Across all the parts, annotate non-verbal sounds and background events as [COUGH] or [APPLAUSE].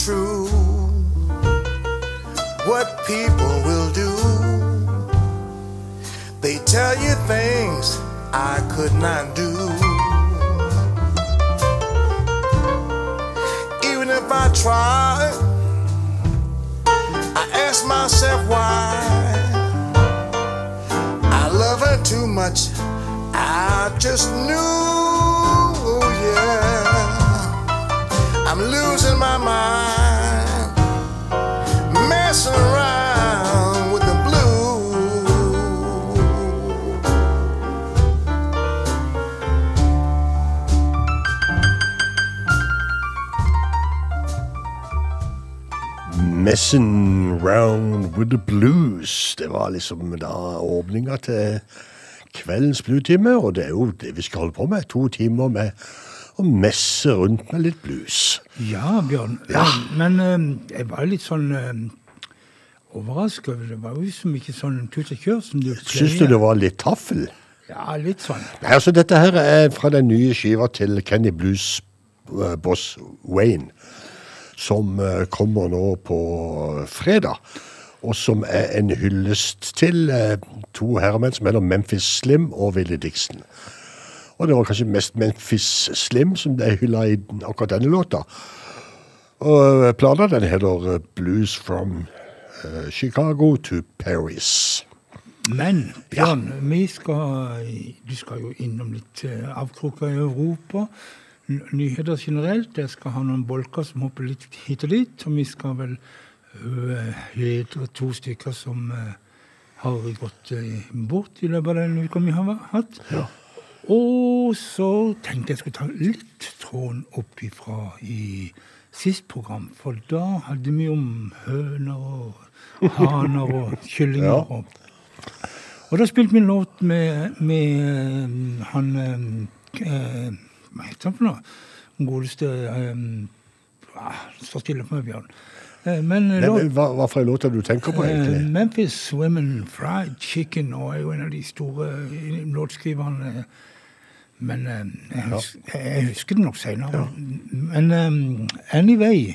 true with the blues. Det var liksom da åpninga til kveldens bluetime, og det er jo det vi skal holde på med. To timer med å messe rundt med litt blues. Ja, Bjørn. Ja. Men eh, jeg var litt sånn uh, overraska. Det var jo liksom ikke sånn tut og kjør som du Syns du det var litt taffel? Ja, litt sånn. Nei, altså Dette her er fra den nye skiva til Kenny Blues eh, Boss Wayne, som eh, kommer nå på fredag. Og som er en hyllest til eh, to herremenn som heter Memphis Slim og Willy Dixon. Og det var kanskje mest Memphis Slim som ble hylla i akkurat denne låta. Og planen plata den heter eh, Blues from eh, Chicago to Paris. Men Bjørn, vi skal, du skal jo innom litt avkroker i Europa. Nyheter generelt. Jeg skal ha noen bolker som hopper litt hit og dit. Og vi skal vel uh, hedre to stykker som uh, har gått uh, bort i løpet av den uka vi har hatt. Og så tenkte jeg skulle ta litt tråden opp ifra i sist program, for da hadde vi om høner og haner og [LAUGHS] kyllinger. Ja. Og, da spilte vi en låt med, med eh, han eh, eh, Hva heter han for noe? Godeste eh, ah, stille for meg, Bjørn. Eh, men eh, men hva, hva for en låt er det du tenker på, Eh, egentlig? Memphis Women Fried Chicken og er jo en av de store låtskriverne. Men jeg, husker, jeg husker det nok senere. Men eh, anyway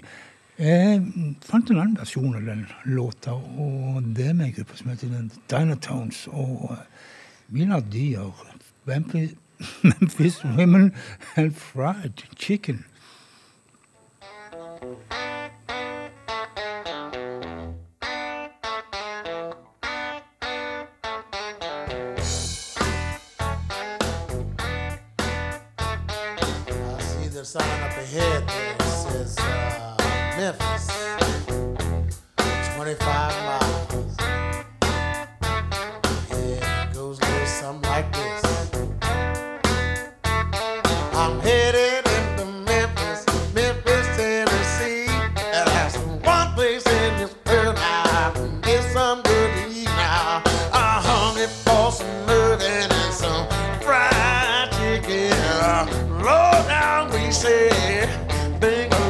Jeg fant en annen versjon av den låta, og det med en gruppe som heter Dinatones. Og gjøre Memphis, [LAUGHS] Memphis Women and Fried Chicken. 25 miles. Yeah, it goes a little something like this. I'm headed into Memphis, Memphis, Tennessee. And that's the one place in this world I can get some good to eat now. I hung it for some mugging and some fried chicken. Low down, we said, finger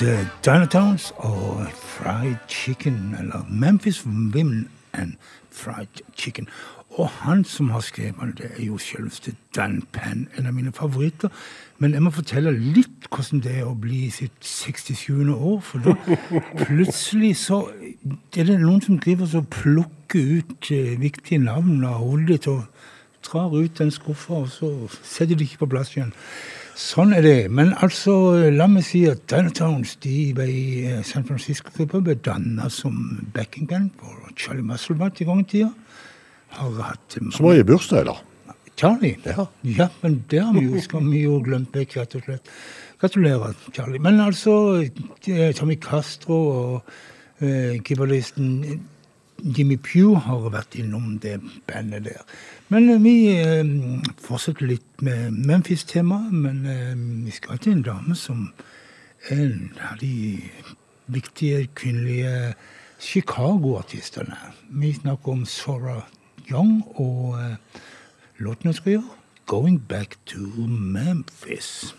Dynatones og Fried Chicken, eller Memphis Women and Fried Chicken. Og han som har skrevet det, er jo selveste Dan Penn, en av mine favoritter. Men jeg må fortelle litt hvordan det er å bli i sitt 67. år, for da [LAUGHS] plutselig så er det noen som driver og plukker ut eh, viktige navn av hodet ditt og drar ut den skuffa, og så setter de ikke på plass igjen. Sånn er det. Men altså, la meg si at Dynatones de ble i eh, San Francisco-gruppa ble danna som backingband for Charlie Musselbutt i gang i tida. Har hatt Som var i bursdag, da. Charlie? Ja. ja, men det har vi jo, [LAUGHS] skal vi jo glemt vekk, rett og slett. Gratulerer, Charlie. Men altså, eh, Tommy Castro og eh, gitaristen Jimmy Pugh har vært innom det bandet der. Men eh, vi eh, fortsetter litt med Memphis-tema, men eh, vi skal til en dame som er en av de viktige kvinnelige Chicago-artistene. Vi snakker om Sora Young, og eh, låten hun skal gjøre, 'Going Back to Memphis'.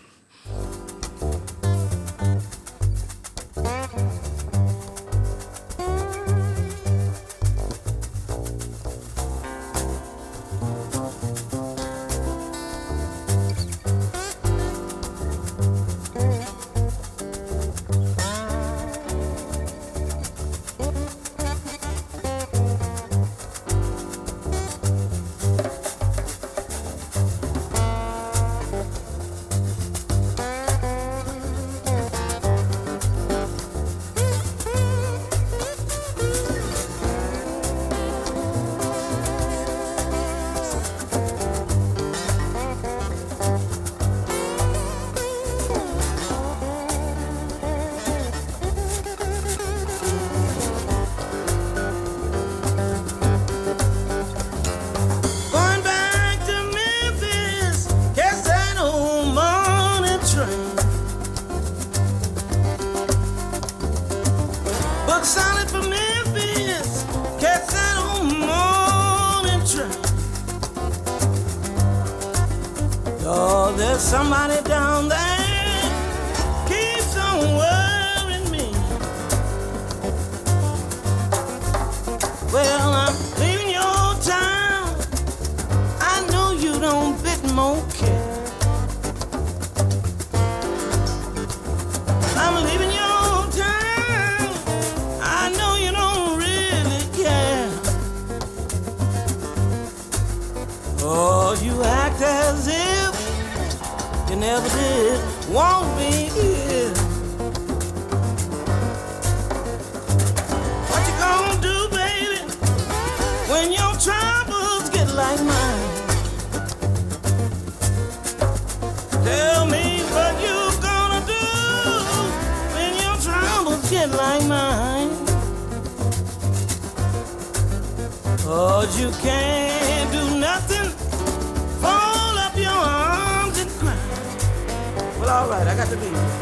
Well, all right, I got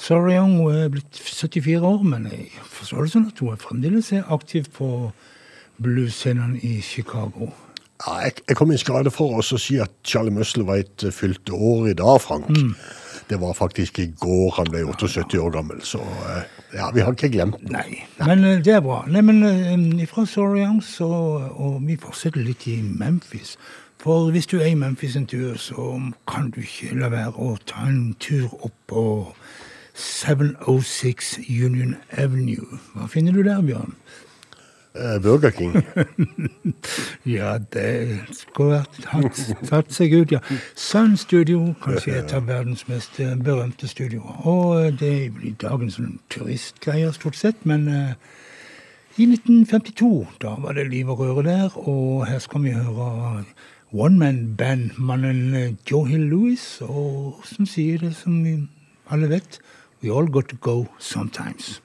Sarah Young hun er blitt 74 år, men jeg forstår det sånn at hun er fremdeles er aktiv på bluesscenen i Chicago. Ja, jeg, jeg kom i skade for å si at Charlie Musselwhite fylte eh, år i dag, Frank. Det var faktisk i går han ble 78 år gammel, så eh, ja, vi har ikke glemt den. Nei, men eh, det er bra. Nei, men fra Young, så Og vi fortsetter litt i Memphis. For hvis du er i Memphis en tur, så kan du ikke la være å ta en tur opp på 706 Union Avenue. Hva finner du der, Bjørn? Eh, Burger King. [LAUGHS] Ja, det skulle vært tatt seg ut, ja. Sun Studio, kanskje et av verdens mest eh, berømte studioer. Og eh, det blir dagens turistgreier, stort sett, men uh, i 1952, da var det liv og røre der, og her skal vi høre one-man-band-mannen Joe Hill Lewis, og som sier det som alle vet, we all got to go sometimes.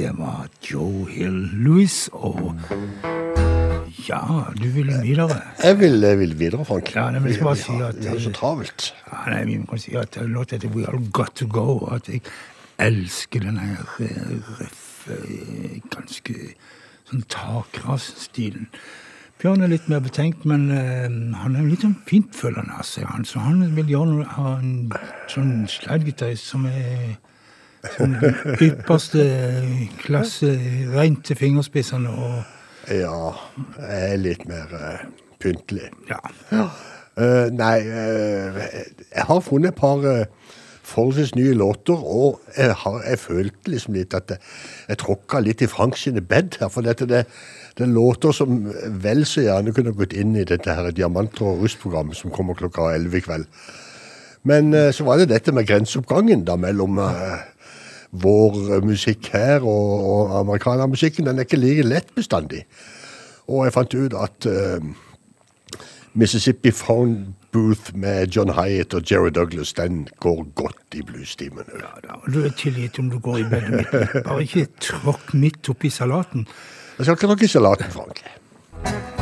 Det var Joe Hill Louis og ja, du ville videre. Jeg vil, jeg vil videre, Frank. Ja, nei, men jeg skal bare si at- Vi har det så travelt. Ja, nei, vi kan si at låta heter We All Got To Go, og at jeg elsker den her eh, eh, ganske sånn takras-stilen. Bjørn er litt mer betenkt, men uh, han er litt sånn fintfølende av seg, han. Så han vil gjøre noe, ha en sånn slidegitarist som er sånn ypperste klasse, rent til fingerspissene og Ja, jeg er litt mer uh, pyntelig. ja. Uh, nei, uh, jeg har funnet et par forholdsvis nye låter, og jeg, har, jeg følte liksom litt at jeg, jeg tråkka litt i Frank sine bed her, for dette det, det er låter som vel så gjerne kunne gått inn i dette her Diamanter og rustprogrammet som kommer klokka 11 i kveld. Men så var det dette med grenseoppgangen da mellom eh, vår musikk her og, og amerikanermusikken. Den er ikke like lett bestandig. Og jeg fant ut at uh, Mississippi Phone Booth med John Hyatt og Jerry Douglas, den går godt i bluestimen. Ja, da, du er tilgitt om du går i bedet mitt. Bare ikke tråkk midt oppi salaten. Jeg skal ikke tråkke i salaten, Frank.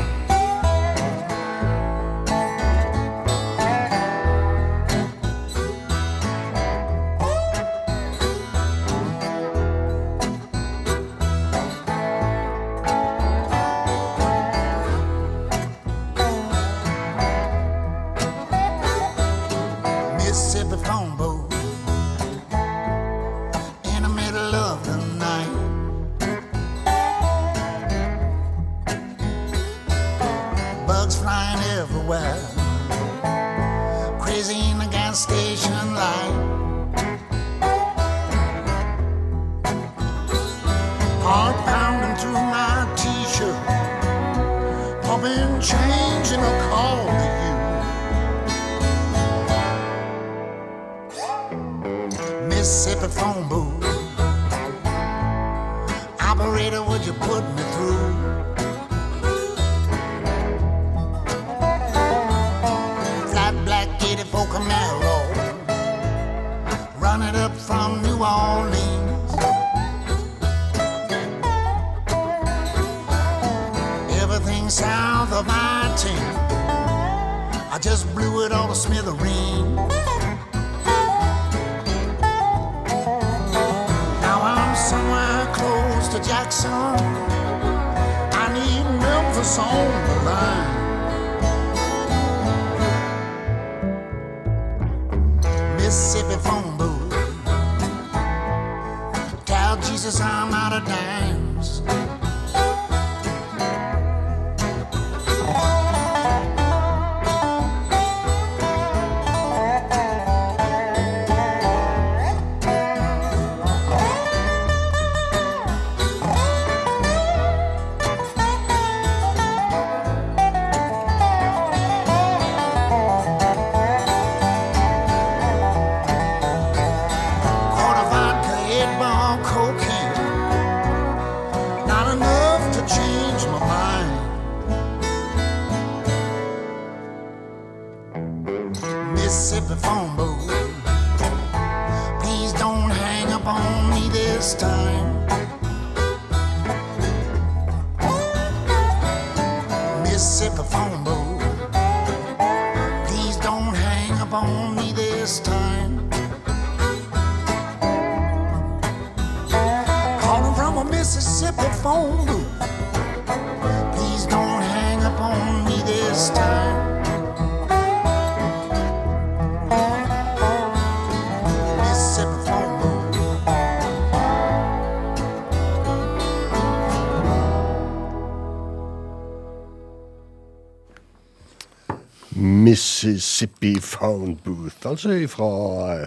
Mississippi Found Booth, altså fra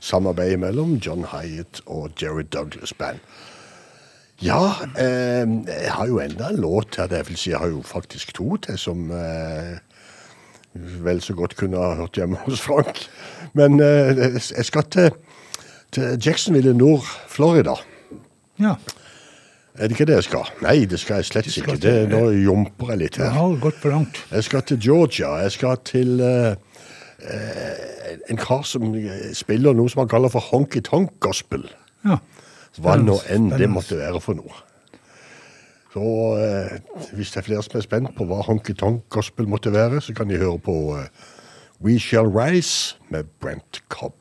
samarbeidet mellom John Hyatt og Jerry Douglas Band. Ja, eh, jeg har jo enda en låt her, det vil si jeg har jo faktisk to til som eh, vel så godt kunne ha hørt hjemme hos Frank. Men eh, jeg skal til, til Jacksonville nord, Florida. Ja, Er det ikke det jeg skal? Nei, det skal jeg slett skal ikke. til- Det, nå jumper jeg litt her. Ja, gått for langt. Jeg skal til Georgia. Jeg skal til uh, uh, en kar som eh, spiller noe som han kaller for honky-tonk gospel. Ja. Hva nå enn det måtte være for noe. Så uh, hvis det er flere som er spent på hva honky-tonk gospel måtte være, så kan de høre på We Shall Rise med Brent Cobb.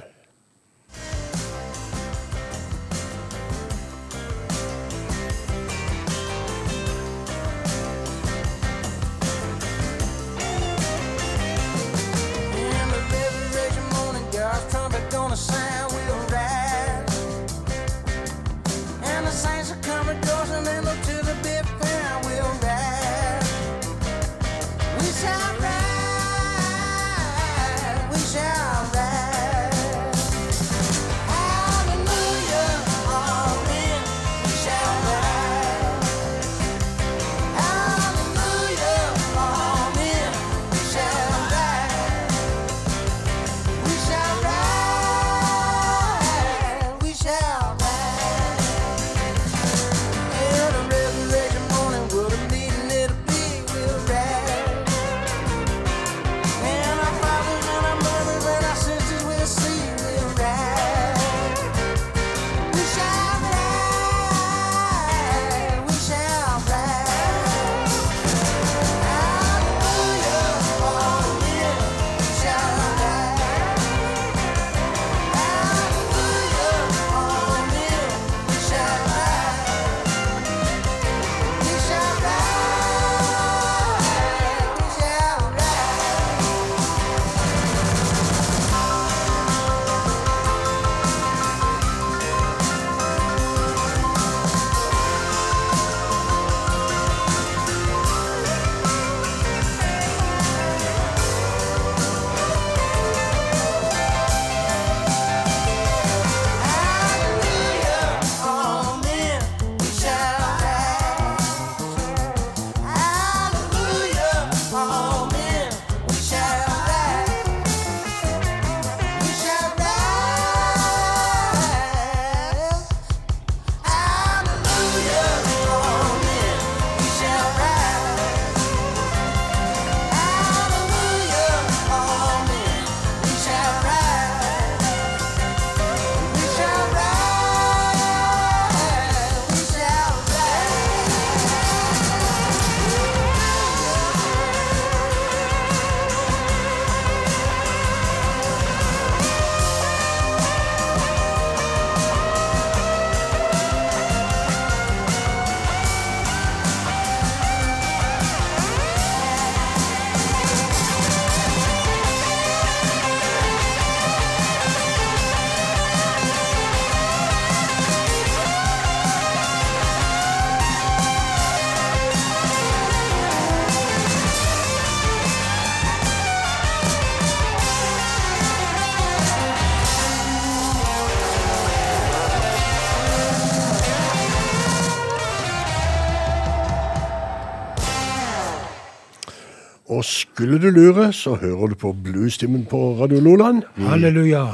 Og skulle du lure, så hører du på bluestimen på Radio Loland. Halleluja.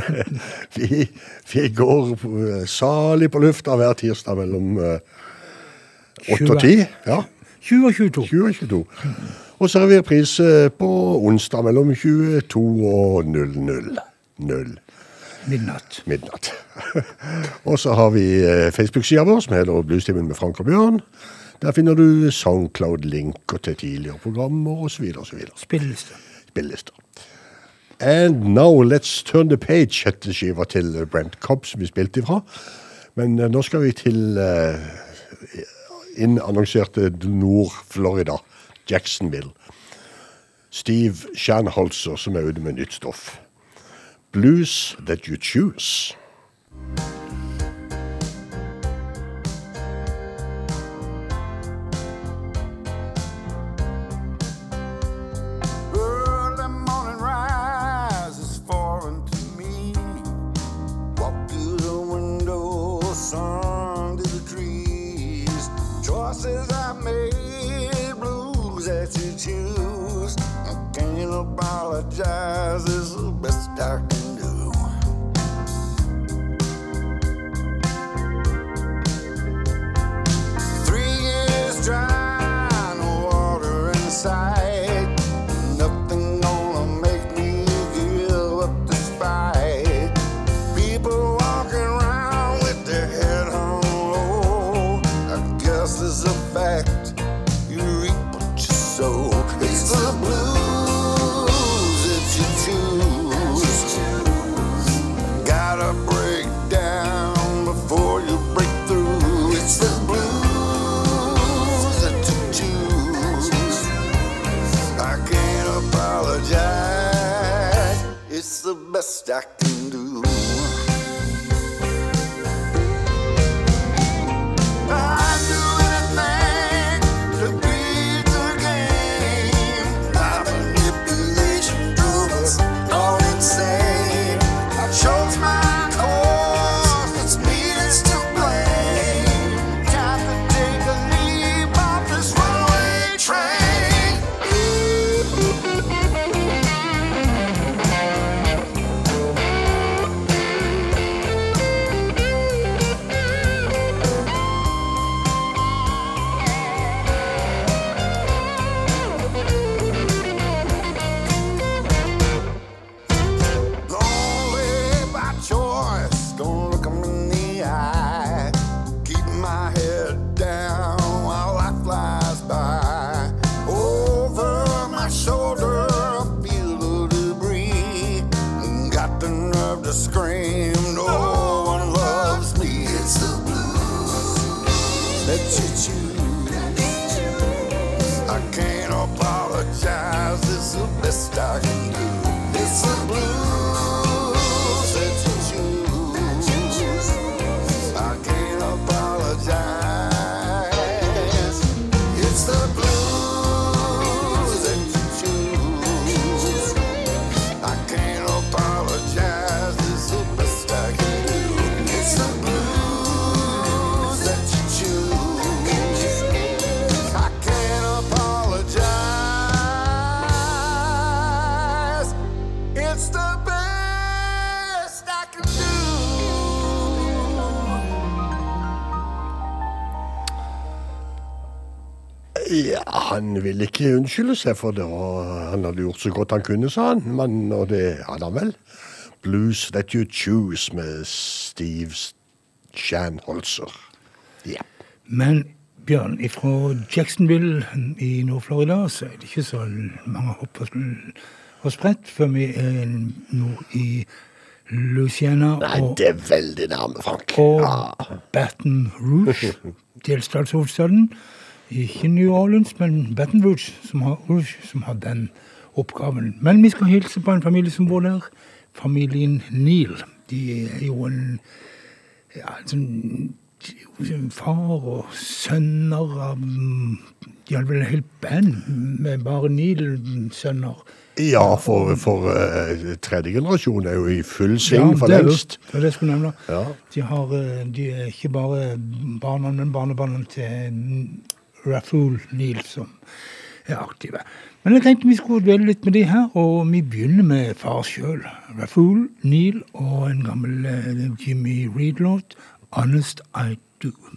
[LAUGHS] Vi, vi går eh, salig på lufta hver tirsdag mellom eh, 8 og 10. Ja, 20 og 22. 20 og 22. Og så har vi reprise på onsdag mellom 22 og 00. 0 Midnatt. midnatt. [LAUGHS] og så har vi eh, Facebook-sida vår som heter Bluestimen med Frank og Bjørn. Der finner du Soundcloud-linker til tidligere programmer osv. osv. Spilleliste. Spillelister. And now let's turn the page, heter skiva til Brent Cobb, som vi spilte ifra. Men uh, nå skal vi til uh, innannonserte Nord-Florida, Jacksonville. Steve Shanholzer som er ute med nytt stoff. Blues That You Choose. Ja, han ville ikke unnskylde seg for det, og han hadde gjort så godt han kunne, sa han. Men, og det hadde han vel. Blues That You Choose med Steve Shanholzer. Ja. Men Bjørn, fra Jacksonville i Nord-Florida så er det ikke så mange hopp og, sprett før vi er nord i Louisiana Nei, og, det er veldig nærme, Frank. og Ja. Baton Rouge, [LAUGHS] delstatshovedstaden. Ikke New Orleans, men Baton Rouge som, har, Rouge som har den oppgaven. Men vi skal hilse på en familie som bor der. Familien Neil. De er jo en ja, sånn far og sønner av De hadde vel et helt band med bare Neil-sønner. Ja, for, for uh, tredje generasjon er jo i full sving for er jo- lengst. Det det jeg skulle nevne. Ja. De, har, eh, de er ikke bare barna, men barnebarna til Rafool Neal, som er aktive. Men jeg tenkte vi skulle dvele litt med de her, og vi begynner med far sjøl. Rafool, Neil og en gammel eh, Jimmy Reed-låt, 'Honest I Do'.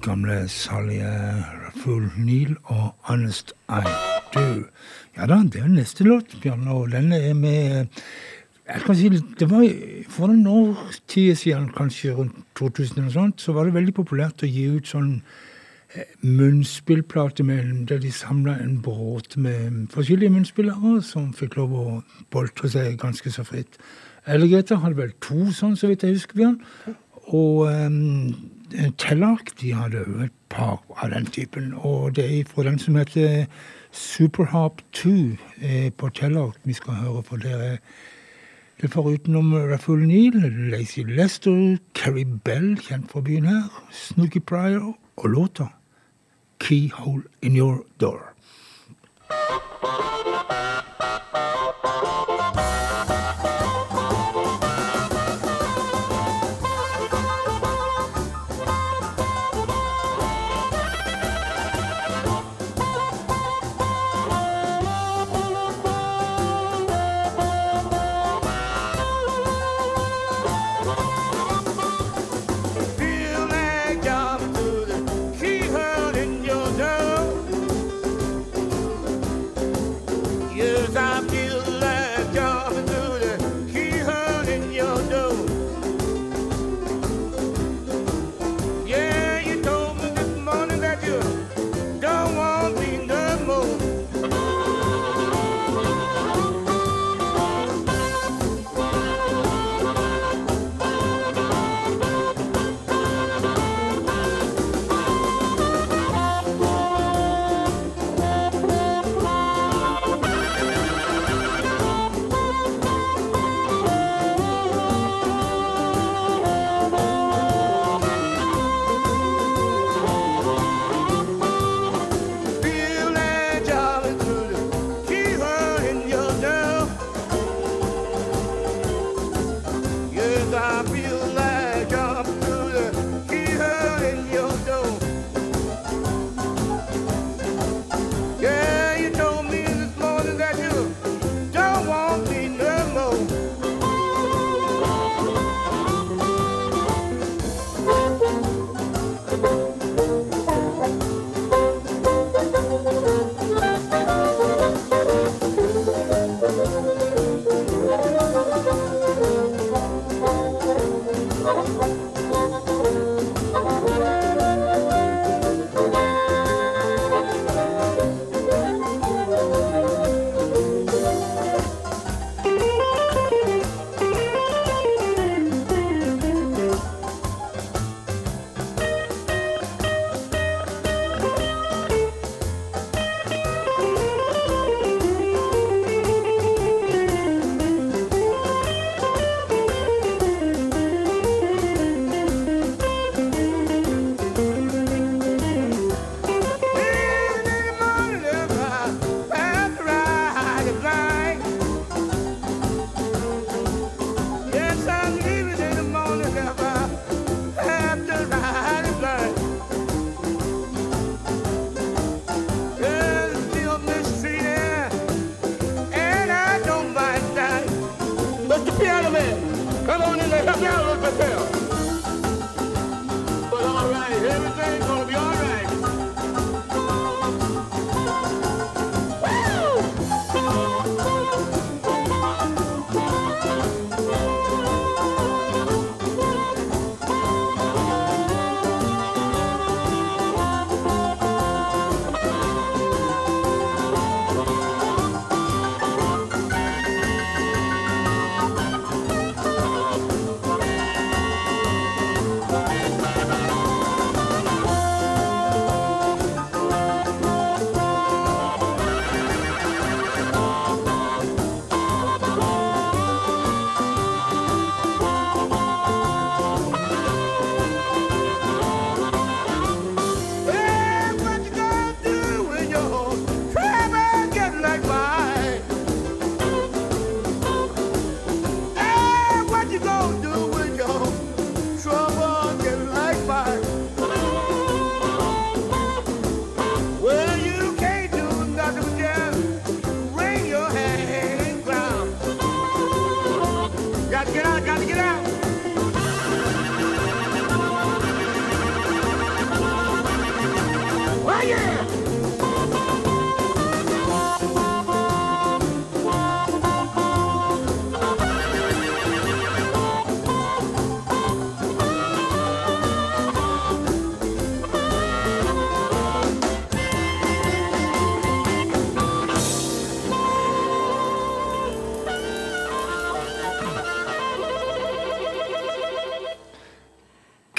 Gamle, salige Full Neil og Honest I Do. Ja da, det er neste låt, Bjørn, og denne er med jeg kan si, det var For noen år siden, kanskje rundt 2000, eller sånt, så var det veldig populært å gi ut sånn eh, munnspillplate med, der de samla en båt med forskjellige munnspillere som fikk lov å boltre seg ganske så fritt. Alligator hadde vel to sånn, så vidt jeg husker, Bjørn. Og um, Tellark de hadde jo et par av den typen. Og det er fra den som heter Superharp 2 eh, på Tellark vi skal høre. For det er det er forutenom Raffle Neal, Lacey Lester, Carrie Bell, kjent fra byen her, Snooky Pryor og låta Keyhole In Your Door. Feel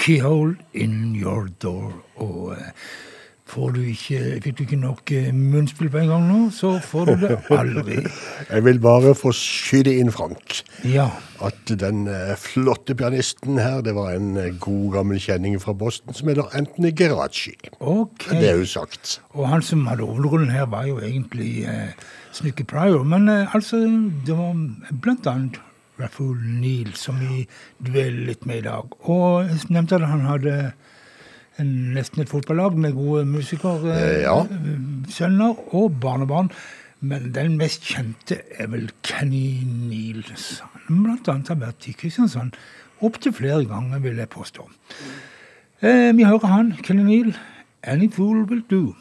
Keyhole in your door. Og eh, får du ikke, fikk du ikke nok eh, munnspill på en gang nå, så får du det [LAUGHS] aldri. Jeg vil bare få skyte inn, Frank, Ja. at den eh, flotte pianisten her, det var en god gammel kjenning fra Boston som heter Anthony Geraci. Okay. Det er jo sagt. Og han som hadde hovedrollen her, var jo egentlig eh, Snooky Pryor. Men eh, altså, det var blant annet Raffle Neal som vi dveler litt med i dag. Og jeg nevnte at han hadde en, nesten et fotballag med gode musikere. Eh, ja. Sønner og barnebarn. Men den mest kjente er vel Kenny Neal. som Blant annet har vært i Kristiansand opptil flere ganger, vil jeg påstå. Eh, vi hører han, Kenny Neal. Any fool will do.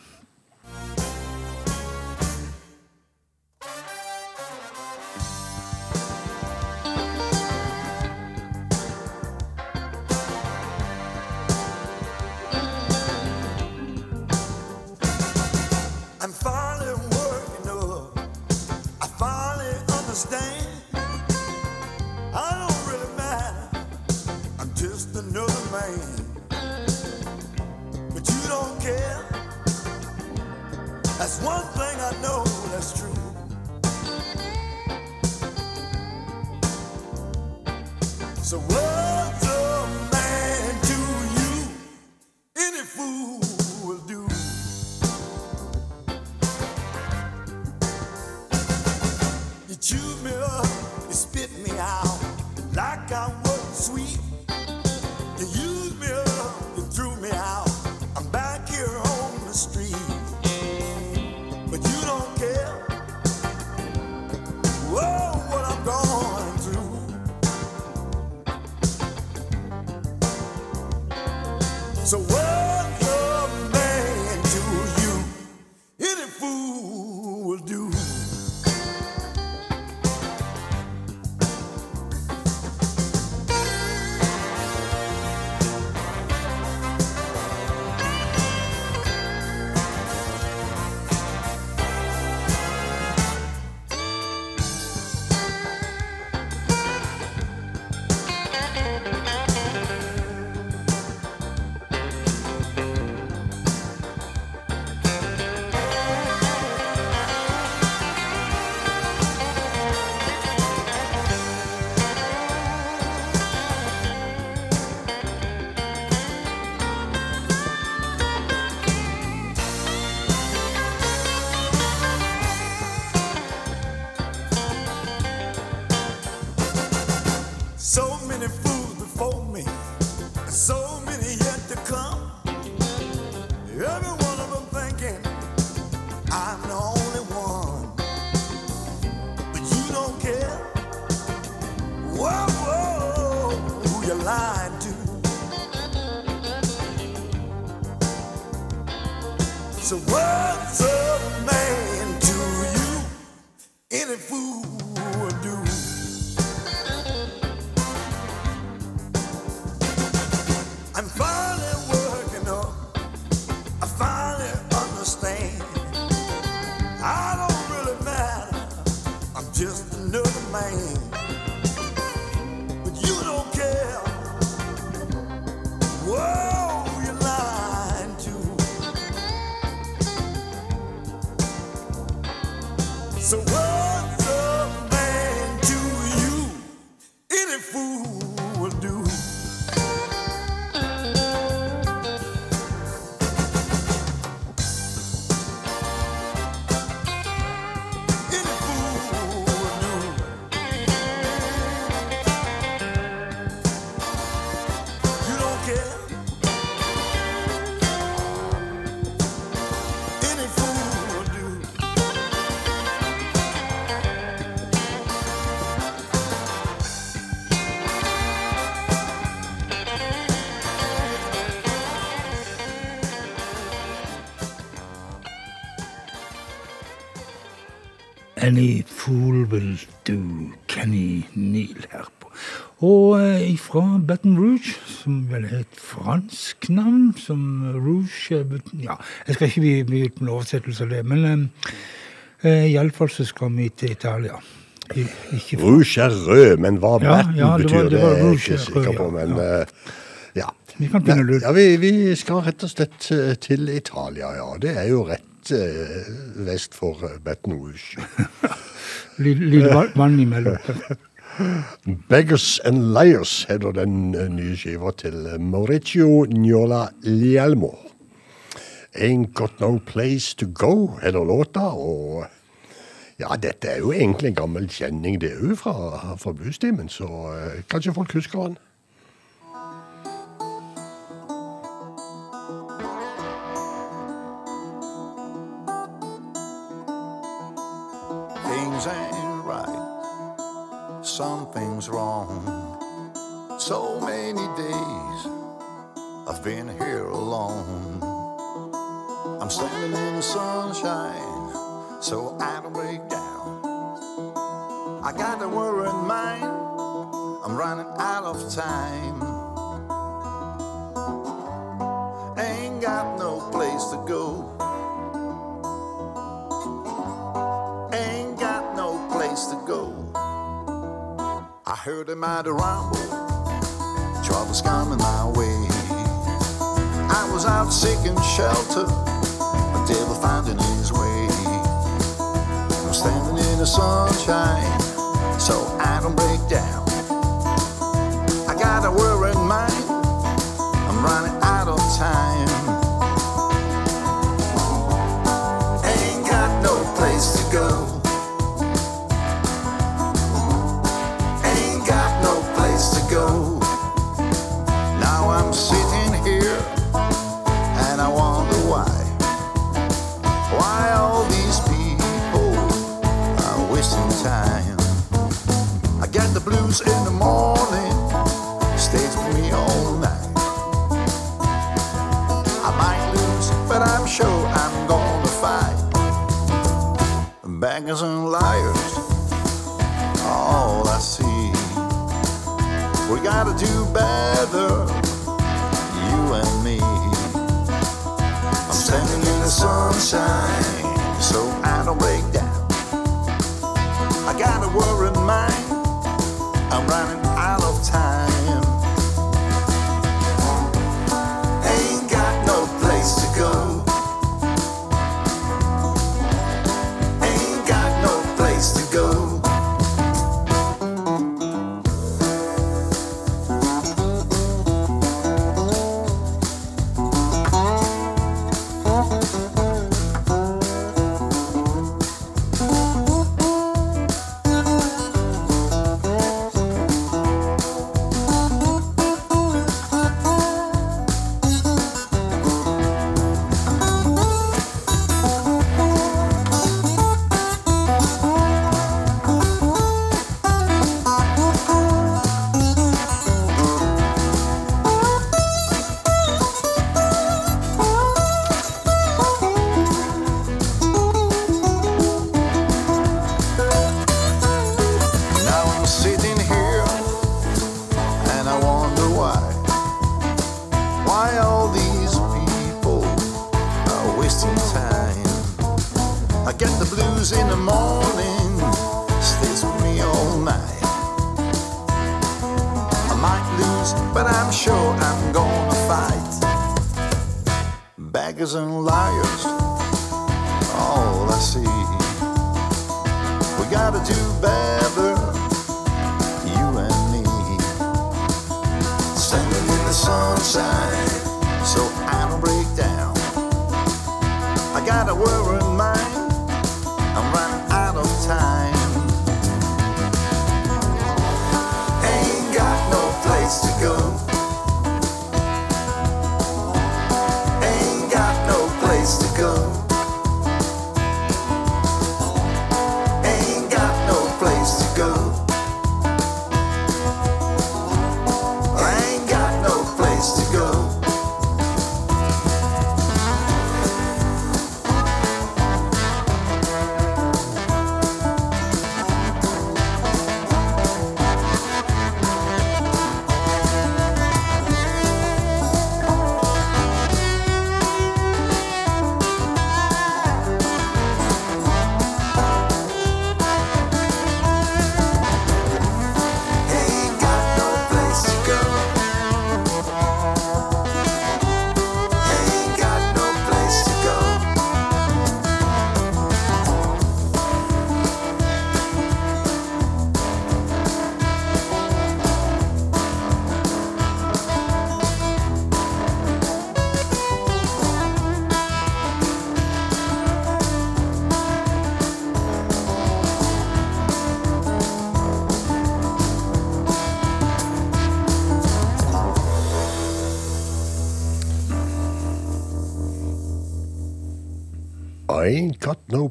Any fool will do, Kenny Neal her på. Og eh, fra Baton Rouge, som vel er et fransk navn, som Rouge eh, Ja, jeg skal ikke bli mye med oversettelse av det, men eh, eh iallfall så skal vi til Italia. I, rouge er rød, men hva ja, ja det betyr, var, det, var det er jeg ikke sikker på. Men ja. ja. Vi, ja vi, vi skal rett og slett til Italia, ja. Det er jo rett rett vest eh, for Baton Rouge. Lille vann imellom. [LAUGHS] Beggars and Liars heter den eh, nye skiva til eh, Mauricio Njola Lielmo Ain't Got No Place To Go heter låta. og ja, dette er jo egentlig en gammel kjenning, det òg, fra, fra Bustimen. Så kanskje folk husker han. took.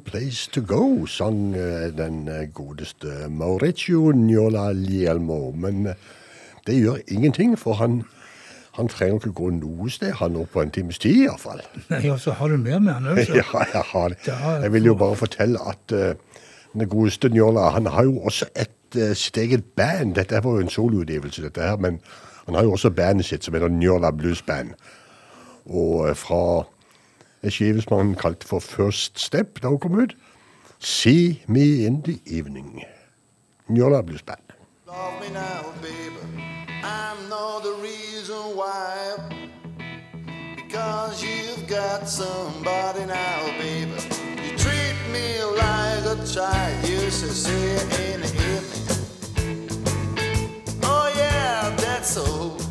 Place to go, sang eh, den eh, godeste Mauricio Njola Lielmo. Men eh, det gjør ingenting, for han, han trenger ikke gå noe sted, han nå på en times tid iallfall. Nei, og så har du mer med han òg, så. [LAUGHS] Ja, jeg har det. Jeg vil jo bare fortelle at uh, den godeste Njola, han har jo også et, uh, sitt eget band. Dette var jo en soloutgivelse, dette her, men han har jo også bandet sitt som heter Njola Blues Band. Og uh, fra en skive som han kalte for First Step da hun kom ut. See Me In The Evening. Njola Blues Band. Love me now, baby. I know the reason why. Because you've got somebody now, baby. You treat me like a child. You say, say in the evening. Oh, yeah, that's so.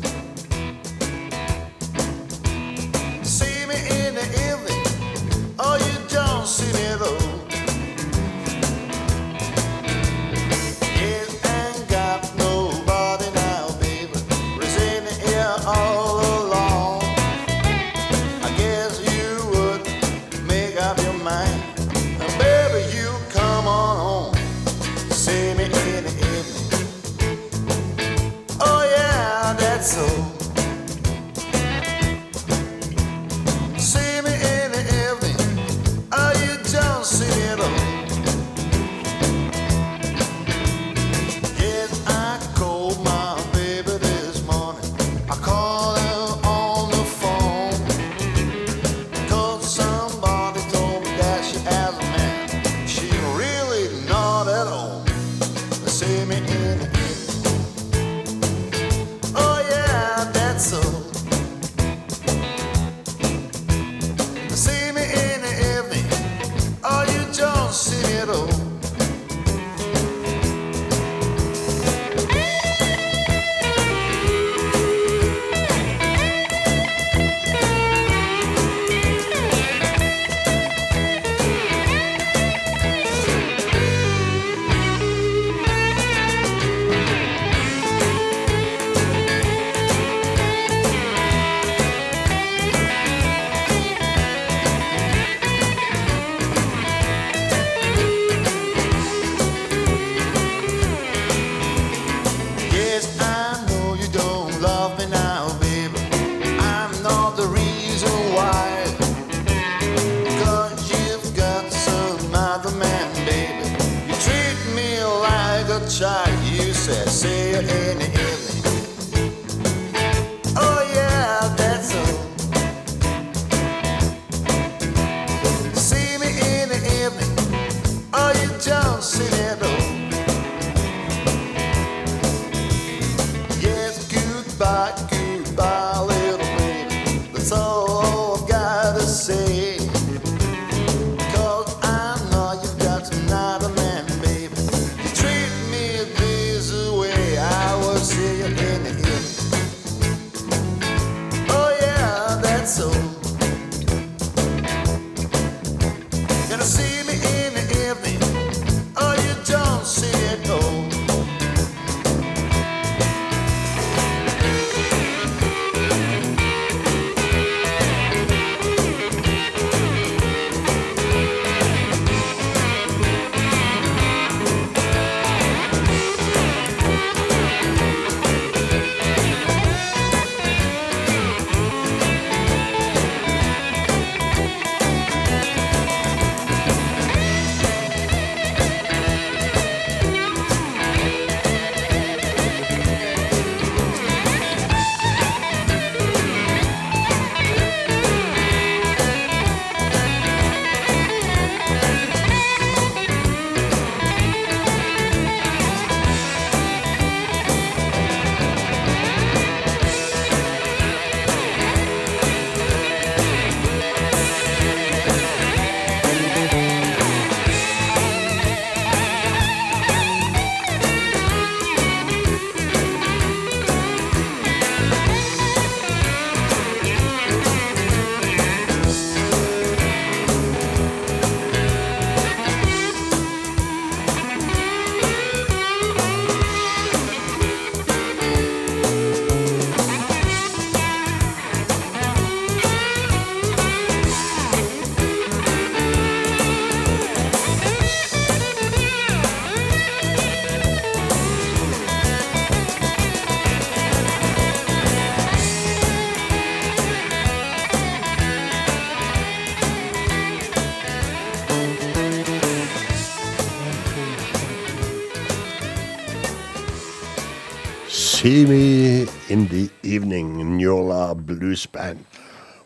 See Me In The Evening, Njola Blues Band.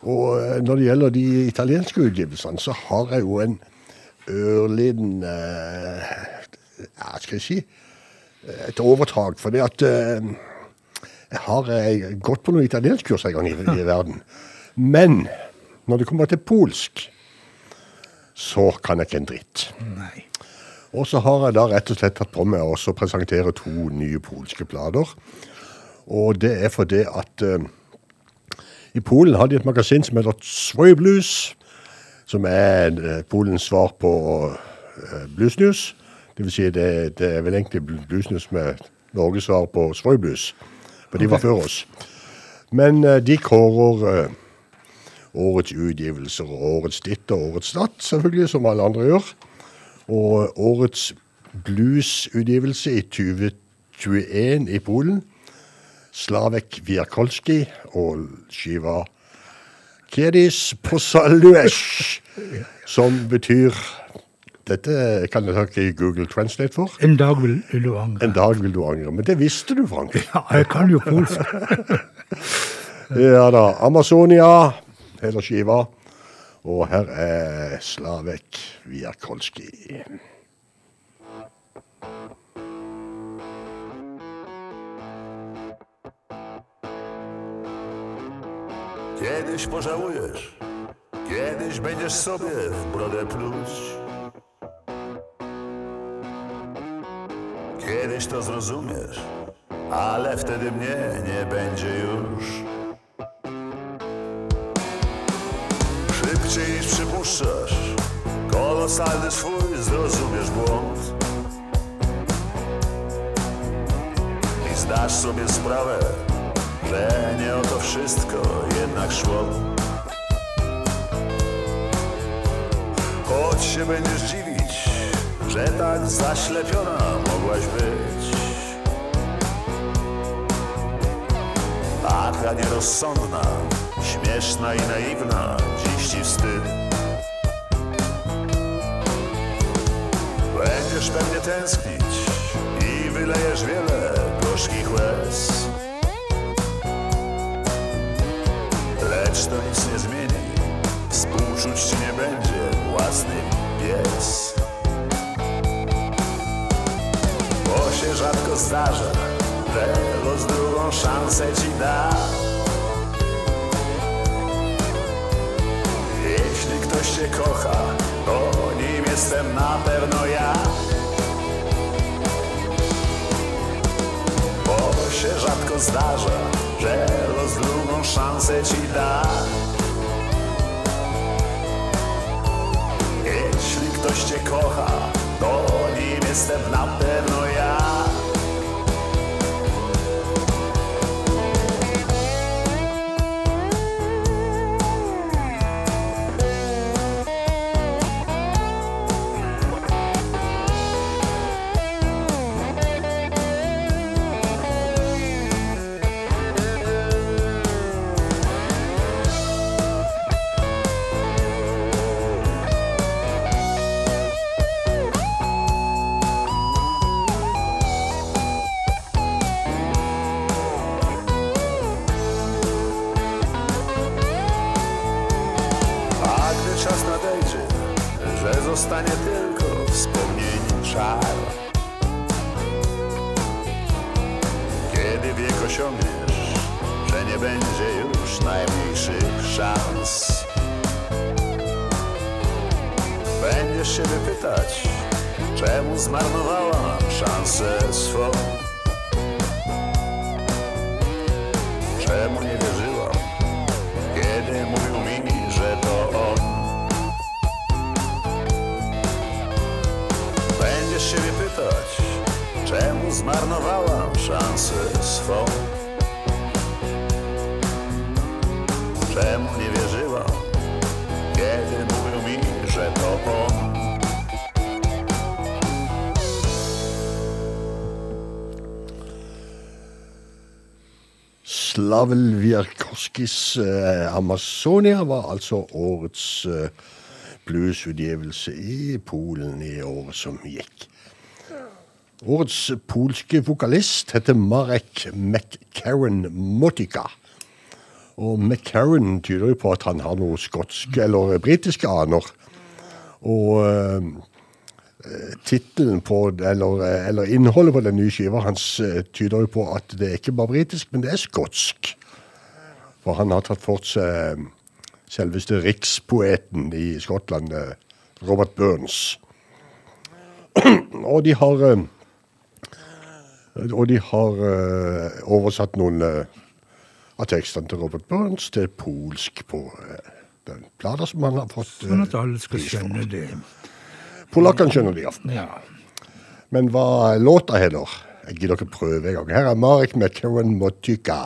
Og eh, når det gjelder de italienske utgivelsene, så har jeg jo en ørliten eh, Ja, skal jeg si et overtak. For det at eh, jeg har eh, gått på noen italienskkurs en gang i, i [LAUGHS] verden. Men når det kommer til polsk, så kan jeg ikke en dritt. Nei. Og så har jeg da rett og slett tatt på meg å presentere to nye polske plater. Og det er fordi at uh, i Polen har de et magasin som heter Svoy Blues, som er uh, Polens svar på uh, Blues News. Det vil si, det, det er vel egentlig Bl- Blues News med Norges svar på Svoy Blues, for de var før oss. Men eh, de kårer eh, årets utgivelser og årets ditt og årets datt, selvfølgelig, som alle andre gjør. Og årets bluesutgivelse i 2021 i Polen, Slavek Wierkolski og skiva Kedis Posaluesh, som betyr Dette kan jeg takke Google Translate for. En dag vil du angre. En dag vil du angre. Men det visste du, Frank. [LAUGHS] Ja, jeg kan jo polsk. [LAUGHS] Ja da. Amazonia heter skiva. Og her er Slavek. Kiedyś pożałujesz, kiedyś będziesz sobie w brodę pluć. Kiedyś to zrozumiesz, ale wtedy mnie nie będzie już. Przypuszczasz, kolosalny swój zrozumiesz błąd. I zdasz sobie sprawę, że nie o to wszystko jednak szło. Choć się będziesz dziwić, że tak zaślepiona mogłaś być. Taka nierozsądna, śmieszna i naiwna, dziś ci wstyd. Będziesz pewnie tęsknić i wylejesz wiele gorzkich łez. Lecz to nic nie zmieni, współczuć ci nie będzie własny pies. Bo się rzadko zdarza, że los drugą szansę ci da. Jeśli ktoś cię kocha, to nim jestem na pewno ja. Się rzadko zdarza, że los drugą szansę ci da. Jeśli ktoś cię kocha, to nim jestem na pewno Będziesz się wypytać, czemu zmarnowałam szansę swą. Czemu nie wierzyłam, kiedy mówił mi, że to on. Będziesz się pytać, czemu zmarnowałam szansę swą. Czemu nie wierzyłam, kiedy on. Slavel Wierkowskis eh, Amazonia var altså årets eh, bluesutgivelse i Polen i året som gikk. Årets polske vokalist heter Marek McCarran Motika. Og McCarran tyder jo på at han har noe skotske eller britiske aner. Og eh, tittelen på, eller, eller innholdet på den nye skiva hans eh, tyder jo på at det er ikke bare britisk, men det er skotsk. For han har tatt for seg eh, selveste rikspoeten i Skottland, eh, Robert Burns. Og de har eh, Og de har eh, oversatt noen eh, av tekstene til Robert Burns til polsk på eh, den plata som han har fått. eh, Sånn at alle skal skjønne det. Polakkene skjønner det. Ja. Men hva låta heter, jeg gidder ikke prøve engang. Her er Marek med Karen Motyka.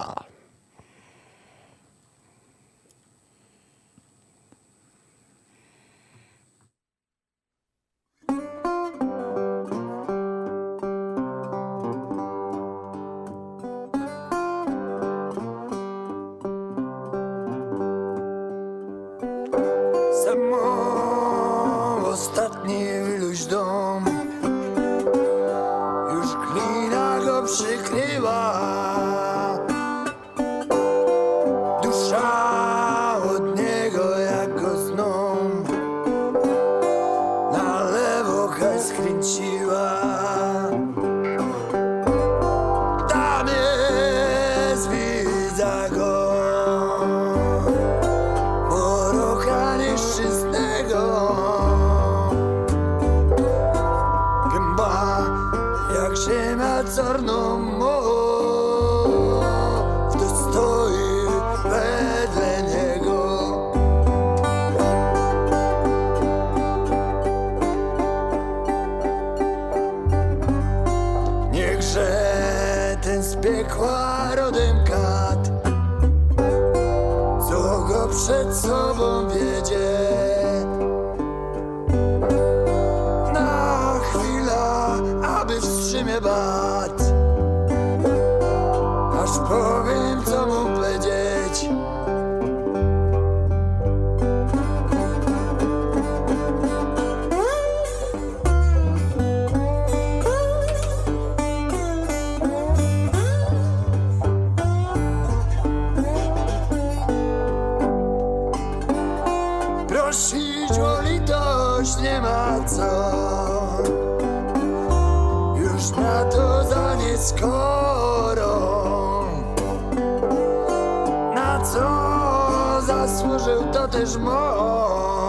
Zasłużył to też mo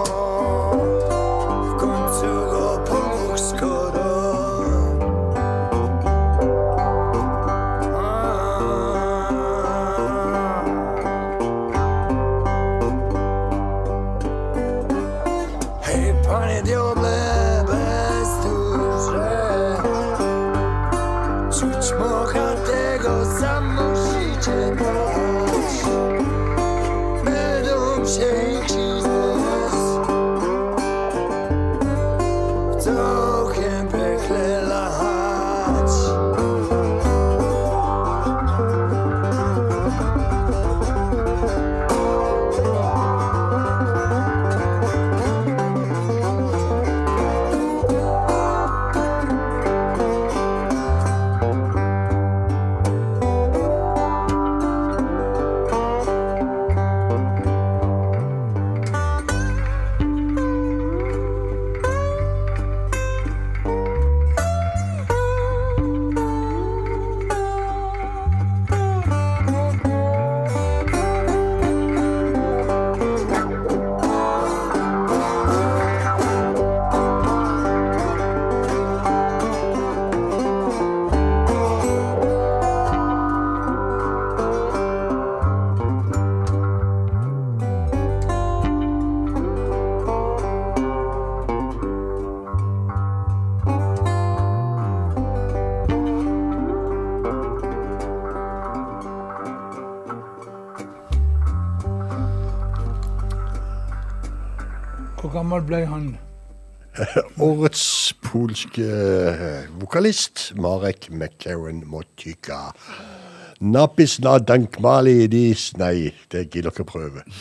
ble han? [LAUGHS] Årets polske eh, vokalist, Marek McCarran Motyka. Napis na dankmalidis Nei, det gidder ikke prøve. [LAUGHS]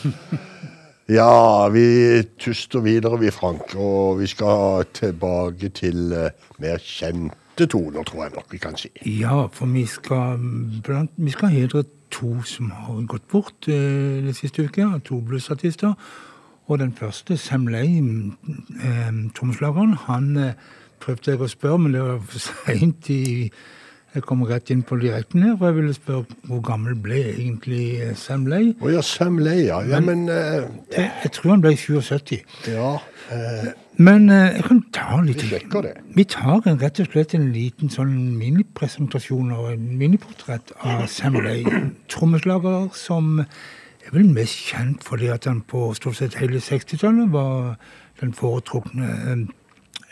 Ja, vi tuster videre, vi, Frank. Og vi skal tilbake til eh, mer kjente toner, tror jeg nok vi kan si. Ja, for vi skal, blant, vi skal hedre to som har gått bort eh, den siste uka. To bluesartister. Og den første, Sam Lay, eh, trommeslageren, han eh, prøvde jeg å spørre, men det var for seint i Jeg kom rett inn på direkten her, for jeg ville spørre hvor gammel ble egentlig eh, Sam Lay. Å ja, Sam Lay, Ja, men eh, Jeg, jeg tror han ble 77. Ja. Uh, Men uh, jeg kan ta litt Vi sjekker det. Vi tar en, rett og slett en liten sånn minipresentasjon og en miniportrett av Sam Lay. Trommeslager som er vel mest kjent fordi at han på stort sett hele 60-tallet var den foretrukne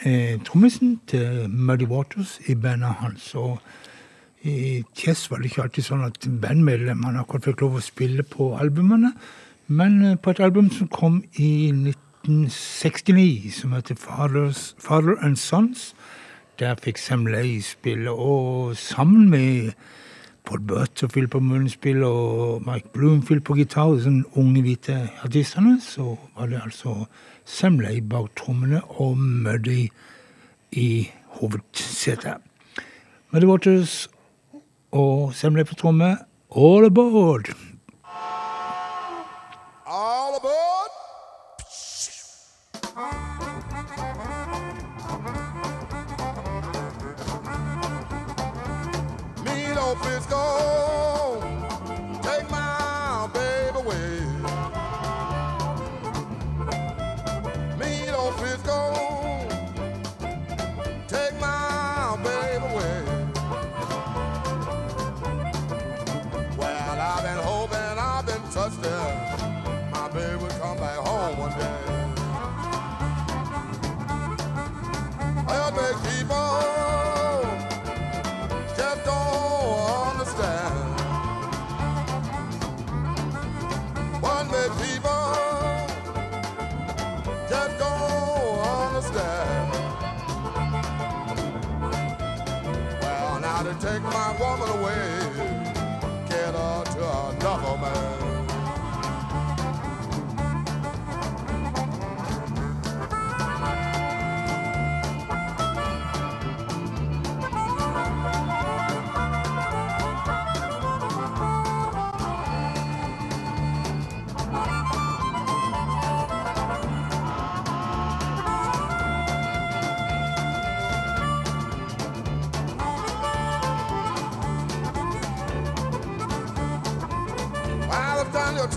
eh, trommisen til Muddy Waters i bandet hans. Og i Chess var det ikke alltid sånn at bandmedlemmene akkurat fikk lov å spille på albumene. Men eh, på et album som kom i 1969, som heter Fathers, Father and Sons, der fikk Sam Lay spille, og sammen med Paul Butterfield på munnspill og Mike Bloomfield på gitar, sånne unge hvite artistene, så var det altså Sam Lay bak trommene og Muddy i hovedsetet. Muddy Waters og Sam Lay på tromme, all aboard! All aboard! Meatloaf is gone.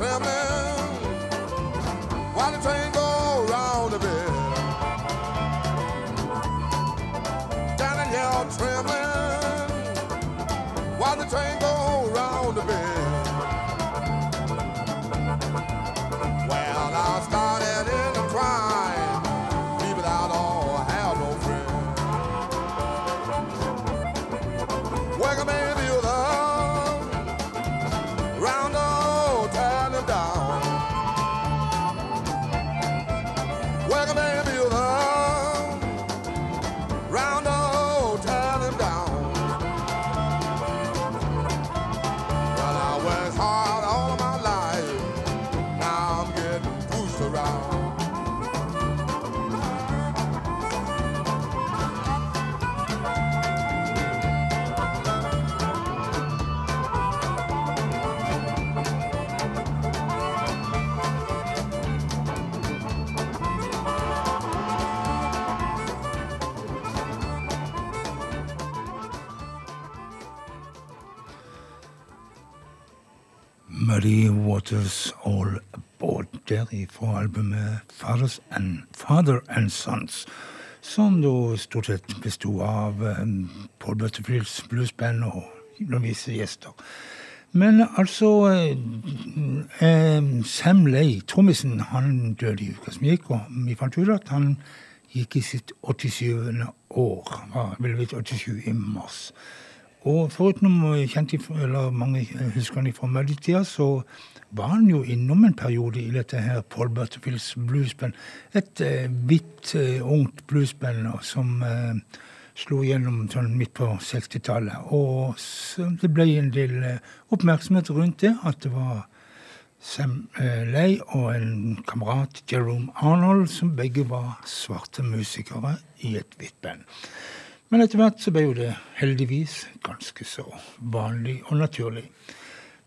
The fra albumet Fathers and, Father and Sons, som da stort sett besto av um, Paul Butterfields bluesband og visse gjester. Men altså eh, eh, Sam Lay, trommisen, han døde i uka som gikk, og vi fant ut at han gikk i sitt 87. år. Var vel blitt 87 i mars. Og foruten kjent ifra, eller mange husker han fra Muddy-tida, så var han jo innom en periode i dette her Paul Butterfields bluesband. Et eh, hvitt, eh, ungt bluesband som eh, slo gjennom sånn midt på 60-tallet. Og det ble en del eh, oppmerksomhet rundt det, at det var Sam eh, Lay og en kamerat, Jerome Arnold, som begge var svarte musikere i et hvitt band. Men etter hvert så ble jo det heldigvis ganske så vanlig og naturlig.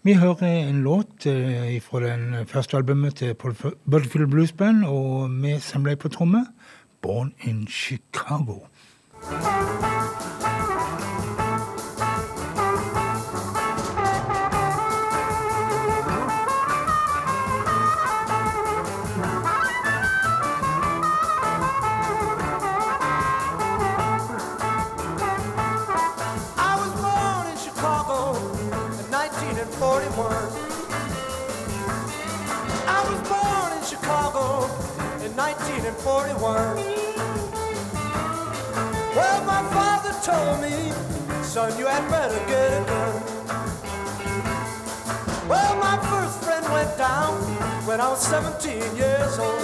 Vi hører en låt eh, fra den første albumet til Butterfield Blues Band, og med Sam på tromme, 'Born in Chicago'. Was 17 years old.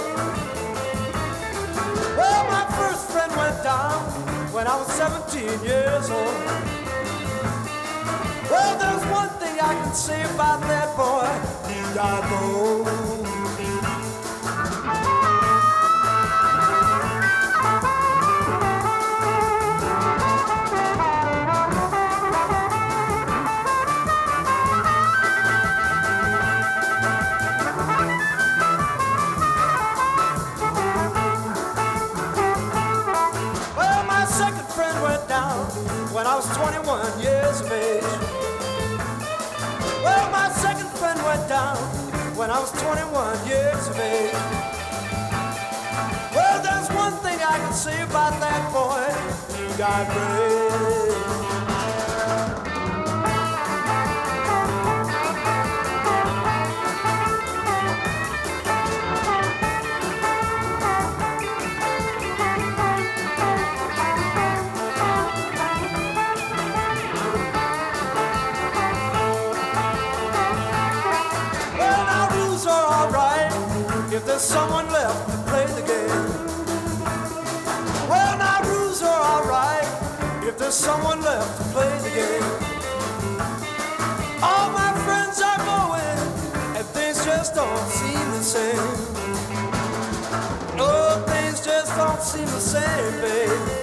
Well, my first friend went down when I was 17 years old. Well, there's one thing I can say about that boy. He died bold. 21 years of age. Well, there's one thing I can say about that boy. He got brave. There's someone left to play the game. All my friends are going, and things just don't seem the same. No, things just don't seem the same, babe.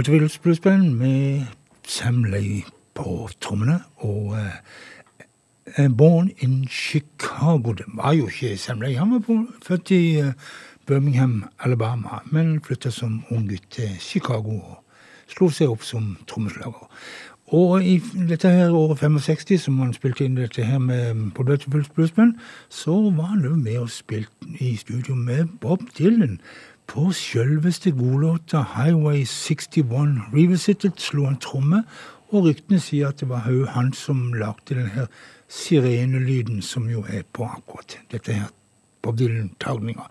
Paul Butterfields bluesband med Sam Lay på trommene. Og eh, Born in Chicago Det var jo ikke Sam Lay. Han var født i eh, Birmingham, Alabama, men flytta som ung gutt til Chicago og slo seg opp som trommeslager. Og i dette her året 65, som han spilte inn dette her med på Butterfields bluesband, så var han jo med og spilte i studio med Bob Dylan. På sjølveste godlåta Highway 61 Revisited slo han tromme, og ryktene sier at det var òg han som lagde den her sirenelyden som jo er på akkurat dette her Bob Dylan-tagninga.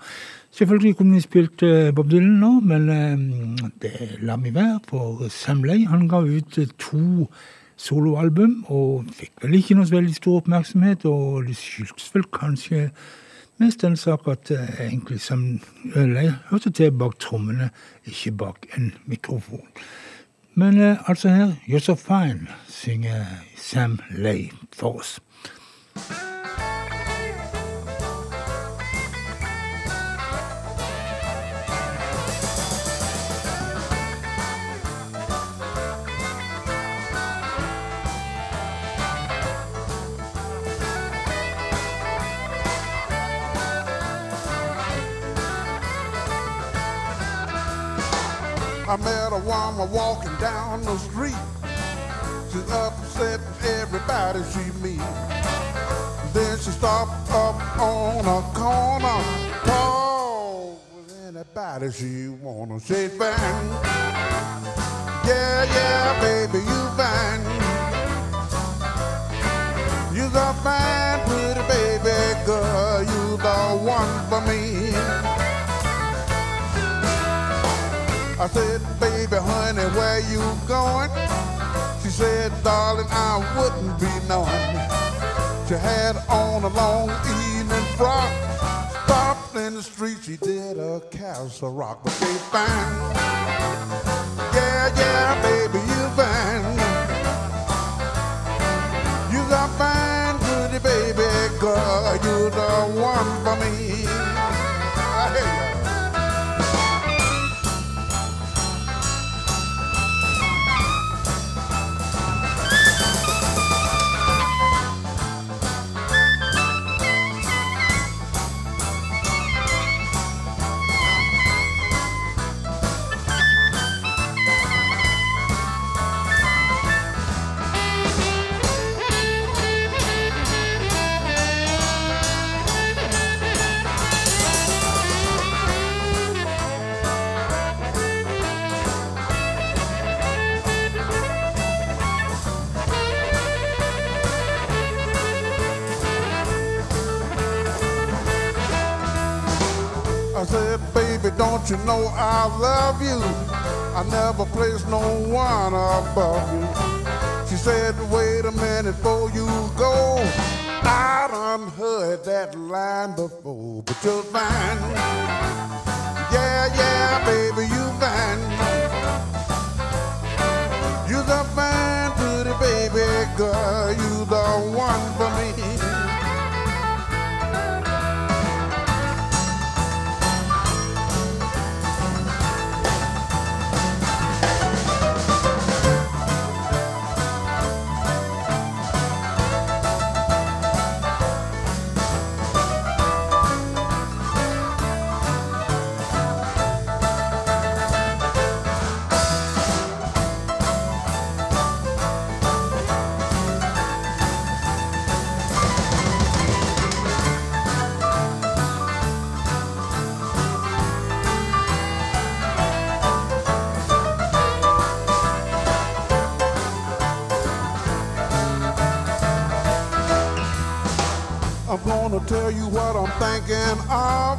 Selvfølgelig kunne vi spilt eh, Bob Dylan nå, men eh, det lar vi være, for Sam Lay han ga ut eh, to soloalbum, og fikk vel ikke noe veldig stor oppmerksomhet, og det skyldes vel kanskje mest den sa at eh, egentlig Sam Lay hørte til bak trommene, ikke bak en mikrofon. Men eh, altså her, You're So Fine, synger Sam Lay for oss. A woman walking down the street. She's upset everybody she meet. Then she stopped up on a corner. Talk with anybody she wanna. She's fine. Yeah, yeah, baby, you fine. You're a fine, pretty baby girl. You the one for me. I said, going? She said, darling, I wouldn't be knowing. She had on a long evening frock. Stopped in the street, she did a castle rock. But they fine. Yeah, yeah, baby, you fine. You got fine, pretty baby girl. You the one for me. I don't you know I love you? I never place no one above you. She said, wait a minute before you go. I done heard that line before, but you're fine. Yeah, yeah, baby, you fine. You're the fine, pretty baby girl. You the one for me. Gonna tell you what I'm thinking of.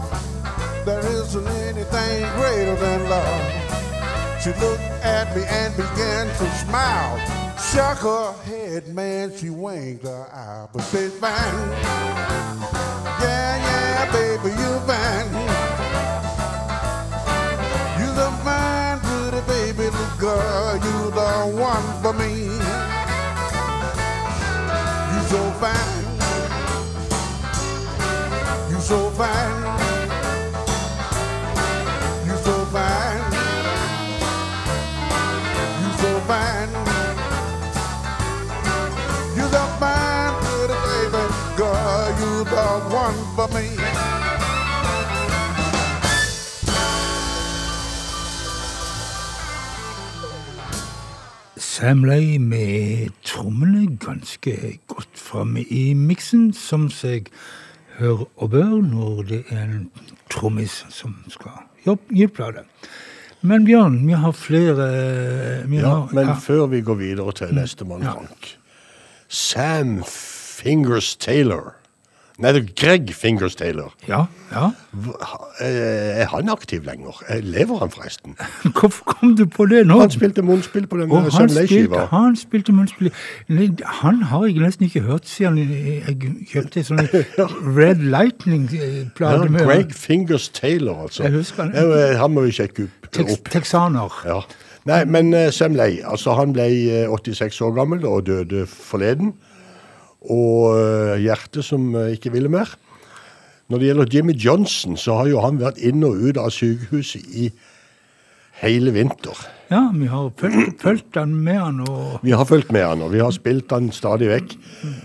There isn't anything greater than love. She looked at me and began to smile. Shook her head, man, she winked her eye, but she's fine. Yeah, yeah, baby, you fine. Me. Sam Lay med trommene ganske godt framme i miksen, som seg hør og bør når det er en trommis som skal gi plate. Men Bjørn, vi har flere vi Ja, har, men ja, før vi går videre til nestemann, Ja. Frank. Sam Fingers Taylor, Nei, det er Greg Fingers Taylor. Ja, ja. Eh, Er han aktiv lenger? Eh, Lever han forresten? [LAUGHS] Hvorfor kom du på det nå? Han spilte munnspill på den Og han Sunlay spilte, munnspill. Han har jeg nesten ikke hørt siden jeg kjøpte en sånn [LAUGHS] Red Lightning-plate med Greg Fingers Taylor, altså. Jeg husker han. Eh, Han må vi sjekke opp. texaner. Ja. Nei, men Sam altså han ble eh, 86 år gammel og døde forleden. Og eh, hjertet som eh, ikke ville mer. Når det gjelder Jimmy Johnson, så har jo han vært inn og ut av sykehuset i hele vinter. Ja, vi har fulgt, han med han og Vi har fulgt med han, og vi har spilt han stadig vekk.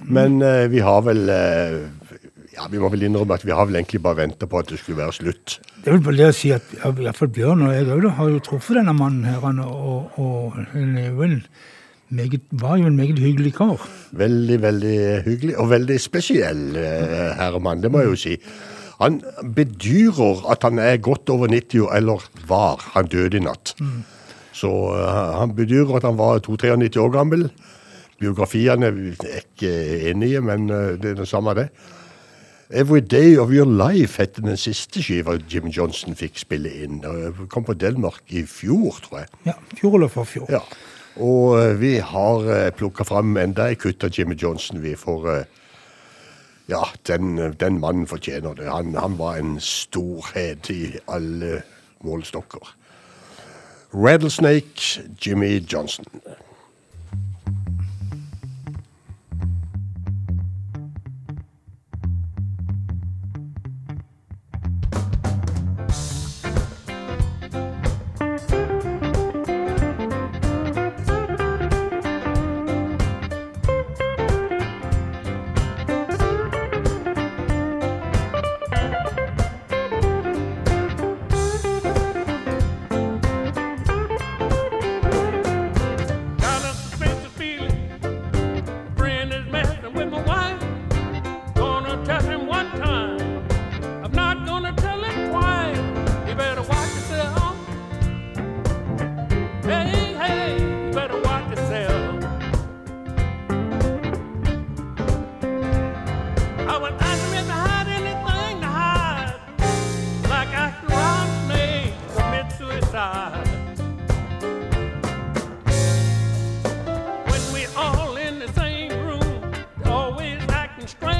Men eh, vi har vel eh, Ja, vi må vel innrømme at vi har vel egentlig bare venta på at det skulle være slutt. Det er vel bare det å si at ja, i hvert fall Bjørn og jeg òg har jo truffet denne mannen her, han, og, og og meget, var jo en meget hyggelig kar. Veldig, veldig hyggelig, og veldig spesiell eh, herremann, det må jeg jo si. Han bedyrer at han er godt over 90 år, eller var. Han døde i natt. Så eh, han bedyrer at han var 92-93 år gammel. Biografiene er ikke enige, men eh, det er det samme det. Every Day of Your Life het den siste skiva Jim Johnson fikk spille inn. Kom på Delmark i fjor, tror jeg. Ja, fjor eller forfjor. Ja. Og eh, vi har uh, plukka fram enda ei kutt av Jimmy Johnson. Vi får eh, Ja, den, den mannen fortjener det. Han, han var en storhet i alle målestokker. Rattlesnake Jimmy Johnson. strength.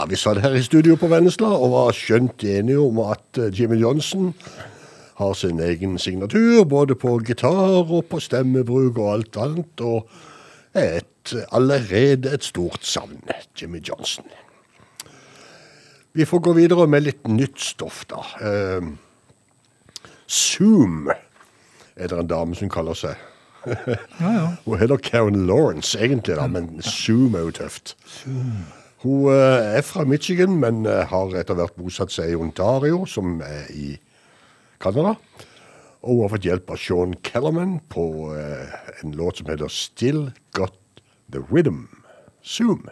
Ja, vi satt her i studio på Vennesla og var skjønt enige om at eh, Jimmy Johnson har sin egen signatur, både på gitar og på stemmebruk og alt annet, og er et, allerede et stort savn, Jimmy Johnson. Vi får gå videre med litt nytt stoff, da. Eh, Zoom er det en dame som kaller seg. Ja, ja. [LAUGHS] Hun heter Karen Lawrence, egentlig, da, men Zoom er jo tøft. Hun eh, er fra Michigan, men eh, har etter hvert bosatt seg i Ontario, som er i Canada. Og hun har fått hjelp av Sean Kellerman på eh, en låt som heter Still Got The Rhythm. Zoom.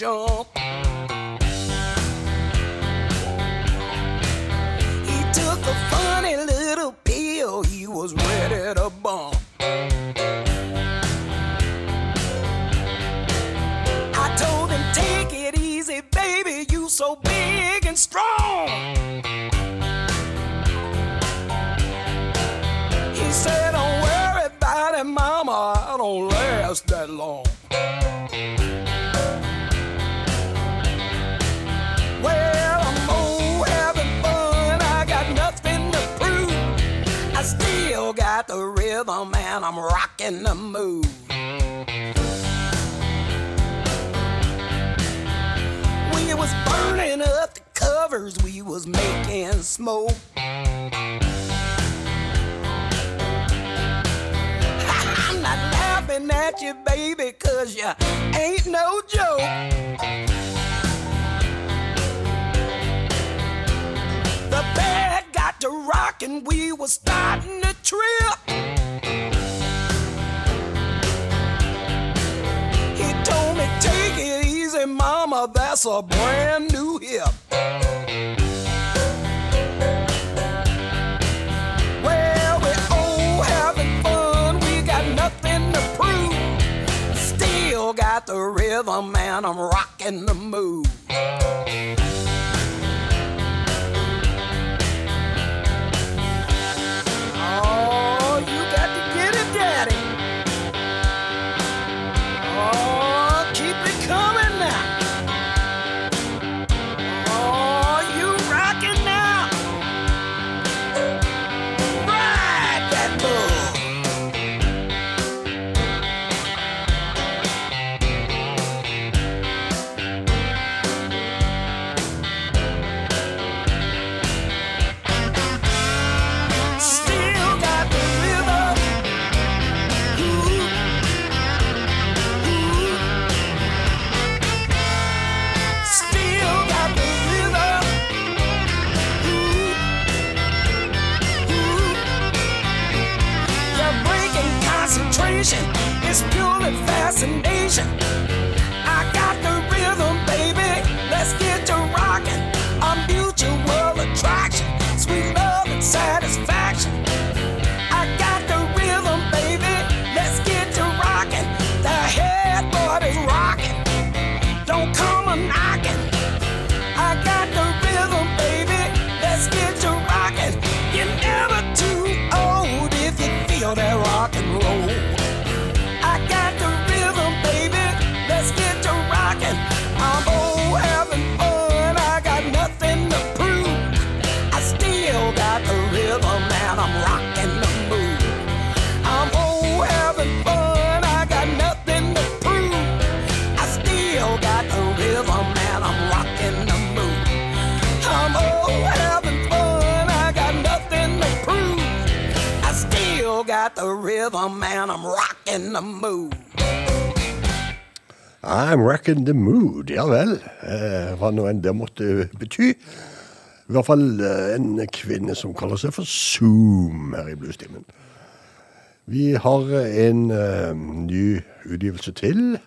Jump. He took a funny little pill, he was ready to bump. I told him, take it easy, baby, you so big and strong. Rhythm and I'm rocking the mood. We was burning up the covers, we was making smoke. I'm not laughing at you, baby, cause you ain't no joke. The band got to rockin', we was starting to trip. He told me, take it easy, mama, that's a brand new hip. Well, we're all having fun. We got nothing to prove. Still got the rhythm, and I'm rocking the mood. Rocking the mood, ja vel. Eh, hva nå enn det måtte bety. I hvert fall eh, en kvinne som kaller seg for Zoom her i Bluestimen. Vi har en uh, ny utgivelse til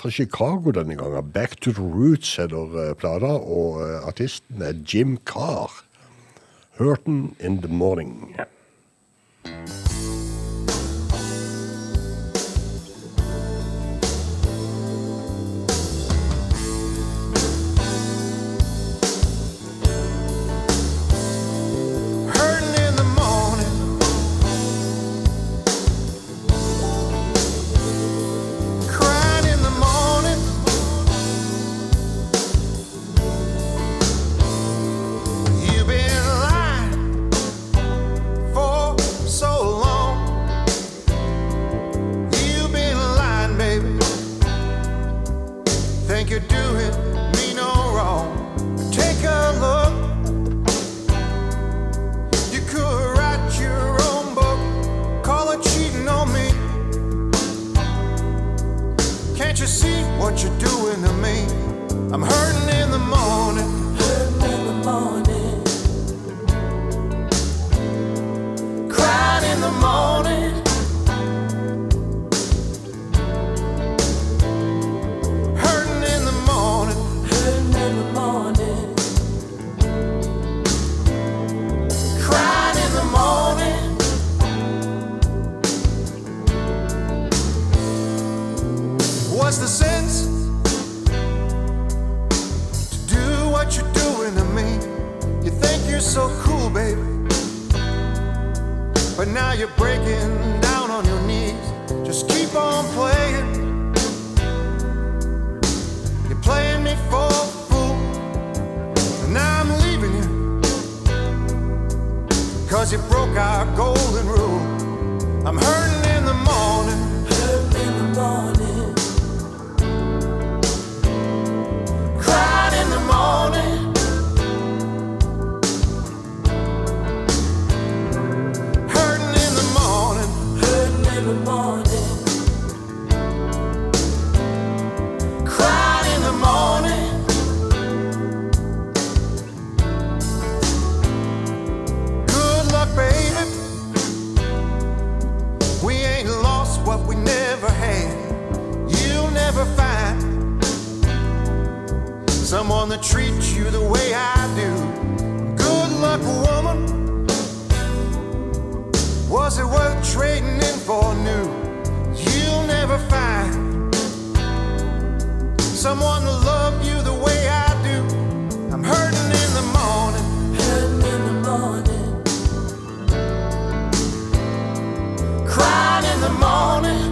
fra Chicago denne gangen. Back to the Roots heter uh, plata, og uh, artisten er Jim Carr. Hurton in the Morning. Hurting but now you're breaking down on your knees. Just keep on playing. You're playing me for a fool, and now I'm leaving you. Cause you broke our golden rule. I'm hurting in the morning. Hurting in the morning. Someone that treats you the way I do. Good luck, woman. Was it worth trading in for new? You'll never find someone to love you the way I do. I'm hurting in the morning. Hurting in the morning. Crying in the morning.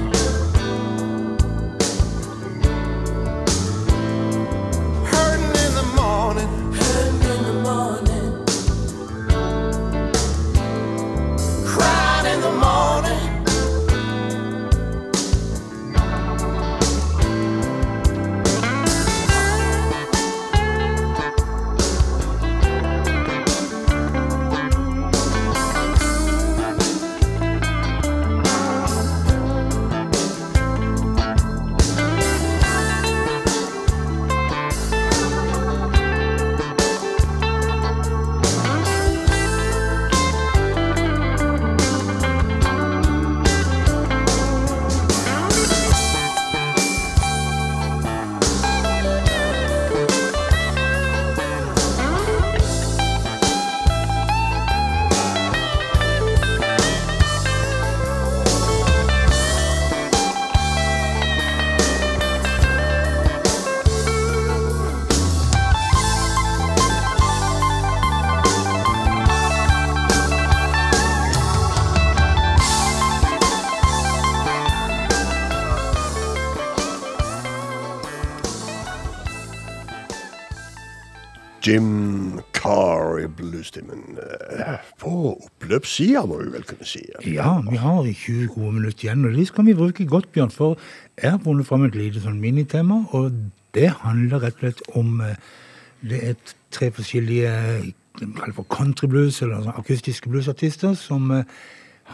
På oppløpssida, må vi vel kunne si. Ja, vi har 20 gode minutter igjen, og de skal vi bruke godt, Bjørn. For jeg har funnet fram et lite sånn minitema, og det handler rett og slett om eh, Det er tre forskjellige eh, for countryblues, eller sånn akustiske bluesartister, som eh,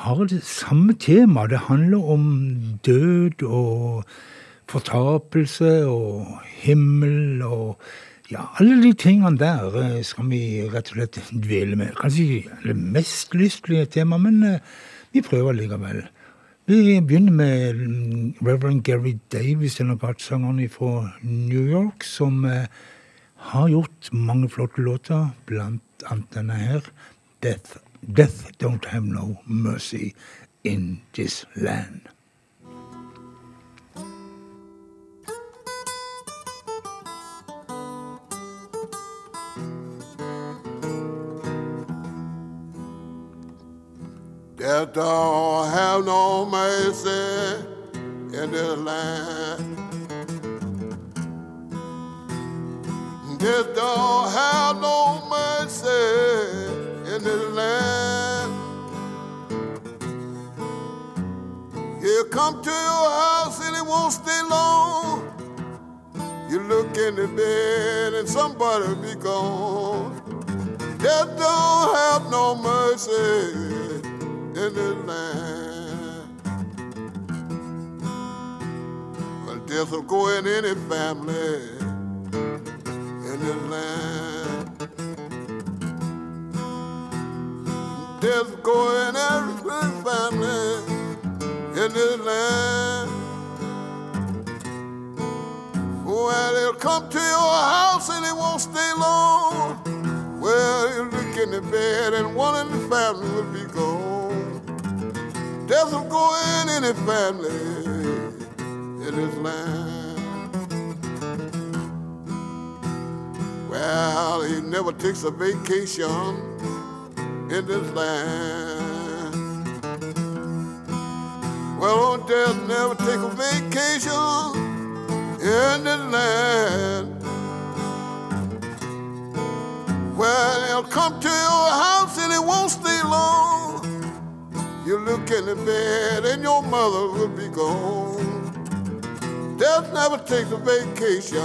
har det samme tema. Det handler om død og fortapelse og himmel og ja, alle de tingene der eh, skal vi rett og slett dvele med. Kanskje ikke det mest lystlige tema, men eh, vi prøver likevel. Vi begynner med mm, Reverend Gary Davis, en av gatesangerne fra New York, som eh, har gjort mange flotte låter, blant annet denne her, Death, Death Don't Have No Mercy in This Land. Death don't have no mercy in this land. Death don't have no mercy in this land. He'll come to your house and he won't stay long. You look in the bed and somebody be gone. Death don't have no mercy in this land. Well, death will go in any family in this land. Death go in every family this land. Oh, well, he'll come to your house and he won't stay long. Well, you look in the bed and one in the family will be gone. Will go in any family in this land. Well, he never takes a vacation in this land. Well, old death never take a vacation in this land. Well, he'll come to your house and he won't stay long. You look in the bed and your mother will be gone. Death never takes a vacation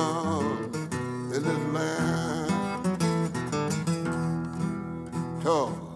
in this land. So,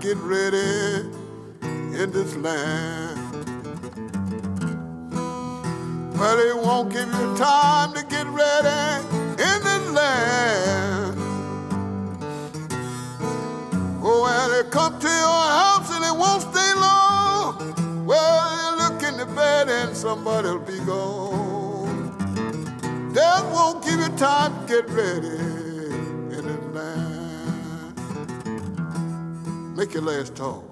get ready in this land. Well, they won't give you time to get ready in this land. Oh, well, they come to your house and they won't stay long. Well, you look in the bed and somebody'll be gone. Death won't give you time to get ready Make your last talk.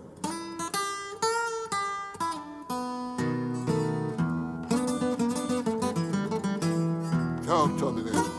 Talk to me then.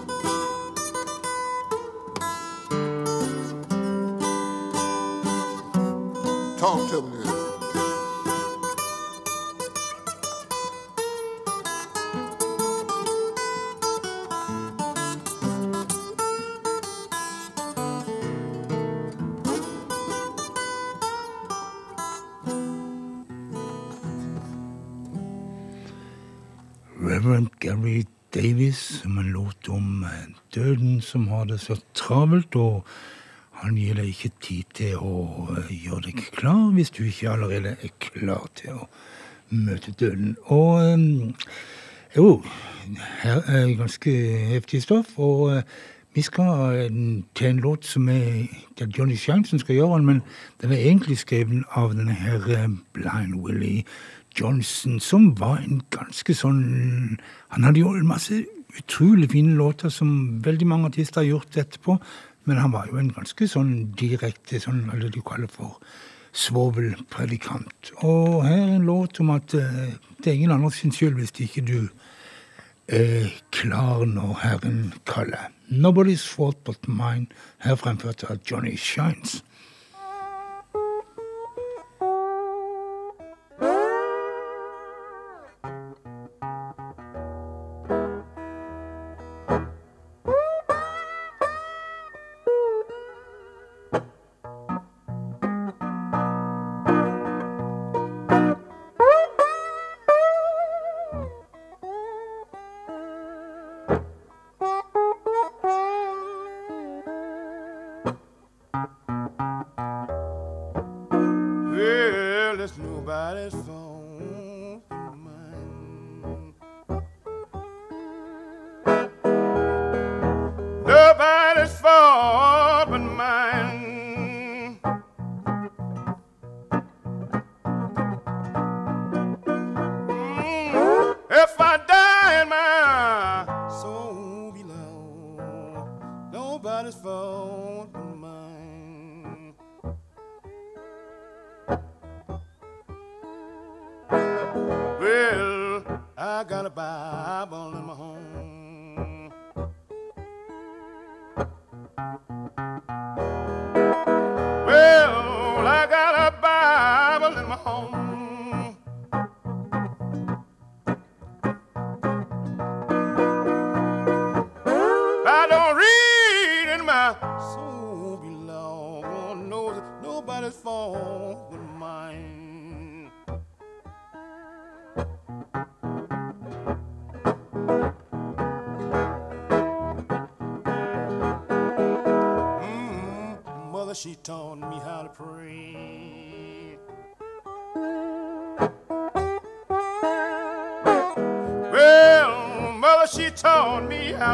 Som har det så travelt, og han gir deg ikke tid til å eh, gjøre deg klar hvis du ikke allerede er klar til å møte døden. Og eh, jo, her er ganske heftig stoff, og eh, vi skal til en låt som er det er Johnny Shine som skal gjøre den, men den er egentlig skrevet av denne her Blind Willie Johnson, som var en ganske sånn Han hadde jo masse utrolig fine låter som veldig mange artister har gjort etterpå, men han var jo en ganske sånn direkte, sånn hva du kaller for svovelpredikant. Og her er en låt om at eh, det er ingen andre sin skyld hvis ikke du er klar når Herren kaller. Nobody's fault but mine, her fremført av Johnny Shines.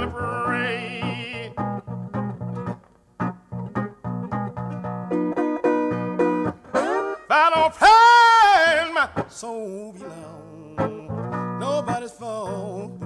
To pray. If I don't pray, my soul belong. Nobody's fault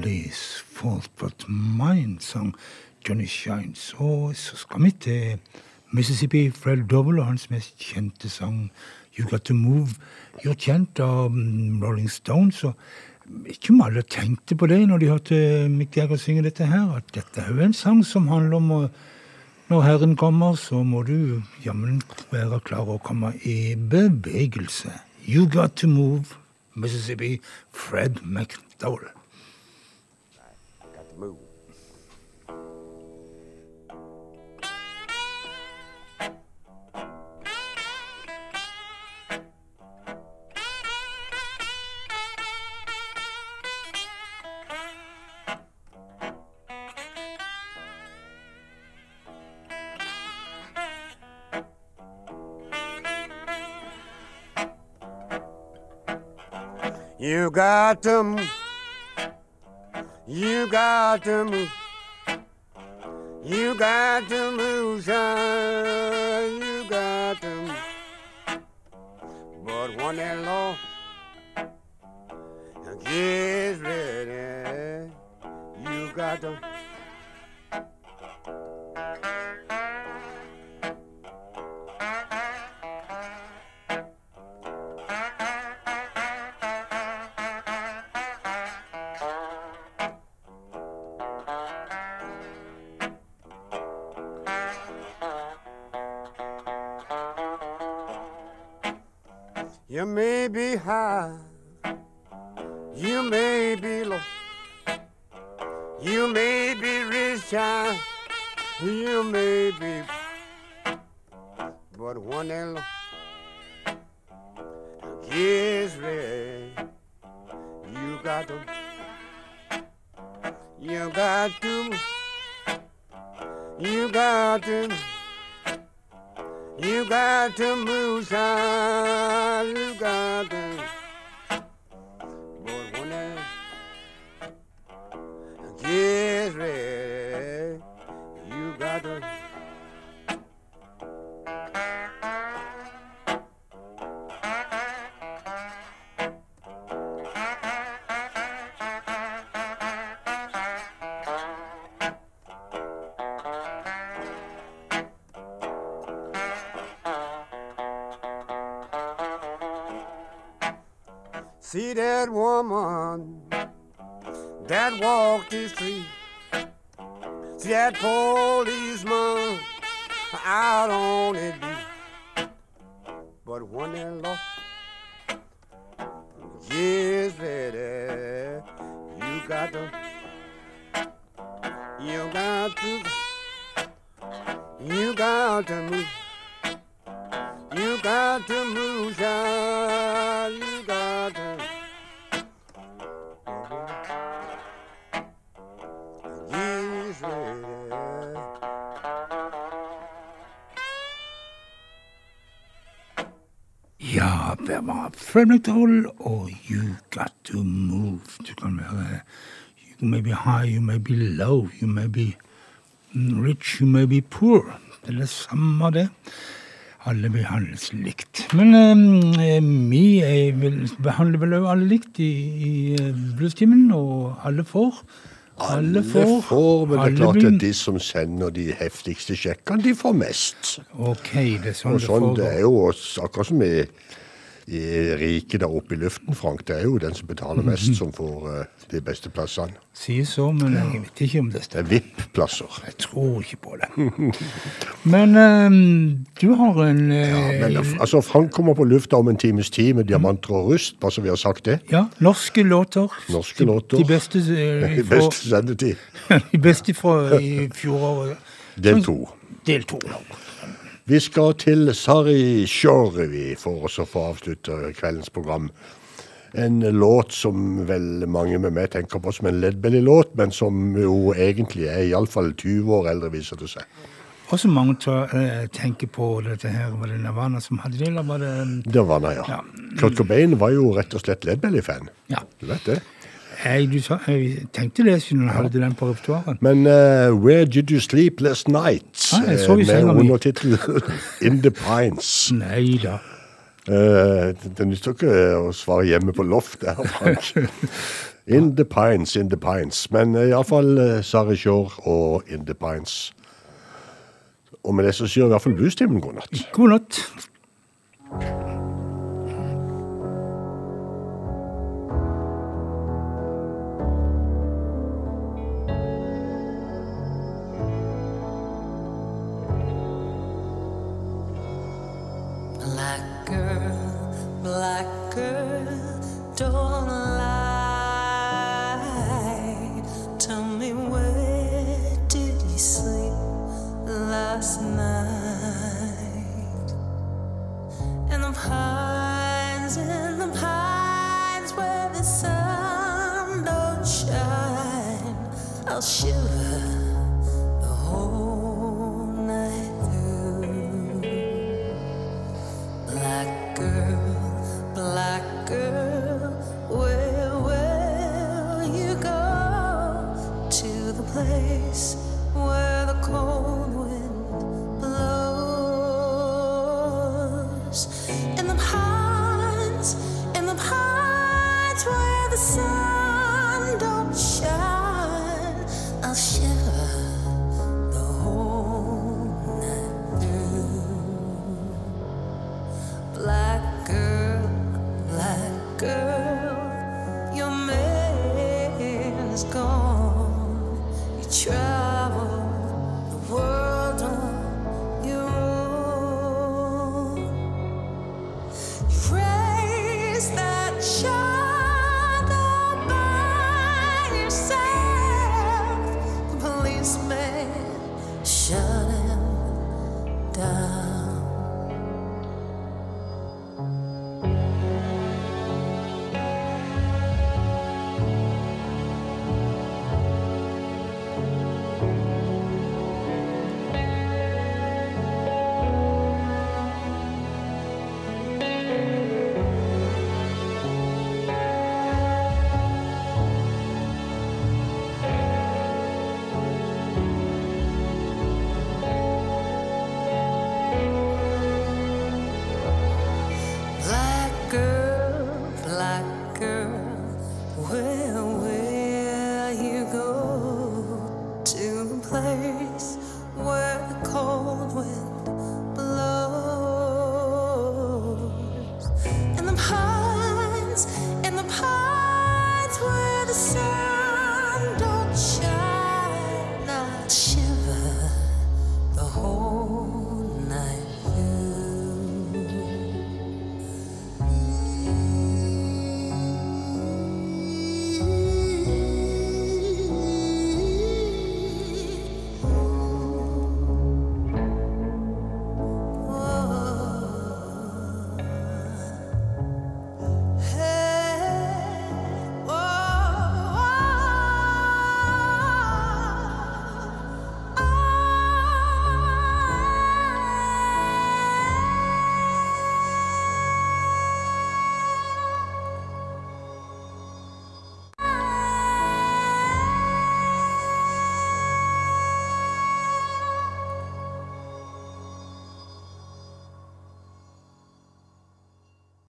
Nobody's fault but mine, sang Johnny Shines. Og så skal vi til Mississippi Fred Double og hans mest kjente sang You Got To Move. Gjort kjent av mm, Rolling Stones. og ikke om alle tenkte på det når de hørte Mick Jagger synge dette her, at dette er jo en sang som handler om å når Herren kommer, så må du jammen være klar å komme i bevegelse. You got to move, Mississippi, Fred McDowell. You got to move. You got to move. You got to move, son. You got to move. But one that law gets ready. You got to. See that woman that walked the street. See that policeman out on it var Fred og You Got To Move. Du kan være You may be high, you may be low, you may be mm, rich, you may be poor. Det er det samme, det. Alle behandles likt. Men um, vi er behandler vel også alle likt i, i eh, bluestimen, og alle får. Alle får. får, men det er klart at de som sender de heftigste sjekkene, de får mest. Ok, det er sånn Og sånn, det, det er jo akkurat som i riket der oppe i luften, Frank. Det er jo den som betaler Mhm. mest, som får eh, de beste plassene. Sier så, men jeg vet ikke om det Det er VIP-plasser. Jeg tror ikke på det. Men um, du har en Ja, eh, men altså, Frank kommer på lufta om en times tid med diamanter og rust, bare så vi har sagt det. ja, norske låter. Norske låter. De beste, [LAUGHS] uh, I beste sendetid. [LAUGHS] de beste fra i fjoråret. Del to. Del to. Vi skal til Sari Shore, vi, for oss å få avslutte kveldens program. En låt som vel mange med meg tenker på som en Ledbelly-låt, men som jo egentlig er iallfall 20 år eldre, viser det seg. Også mange eh, tenker på dette her. Var det Nirvana som hadde det, eller var det Nirvana, ja. Ja. Kurt Cobain var jo rett og slett Ledbelly-fan. Ja. Du vet det? Jeg, jeg tenkte det siden jeg hadde den på repertoaren. Men uh, Where Did You Sleep Last Night? Ah, jeg så vi eh, med undertittel [LAUGHS] In the Pines. Nei da. Uh, det det nytter ikke å svare hjemme på loftet her, Frank. [LAUGHS] In the Pines, In the Pines. Men uh, iallfall uh, Sari Shore og In the Pines. Og med det så sier i hvert fall Bustimen god natt. God natt.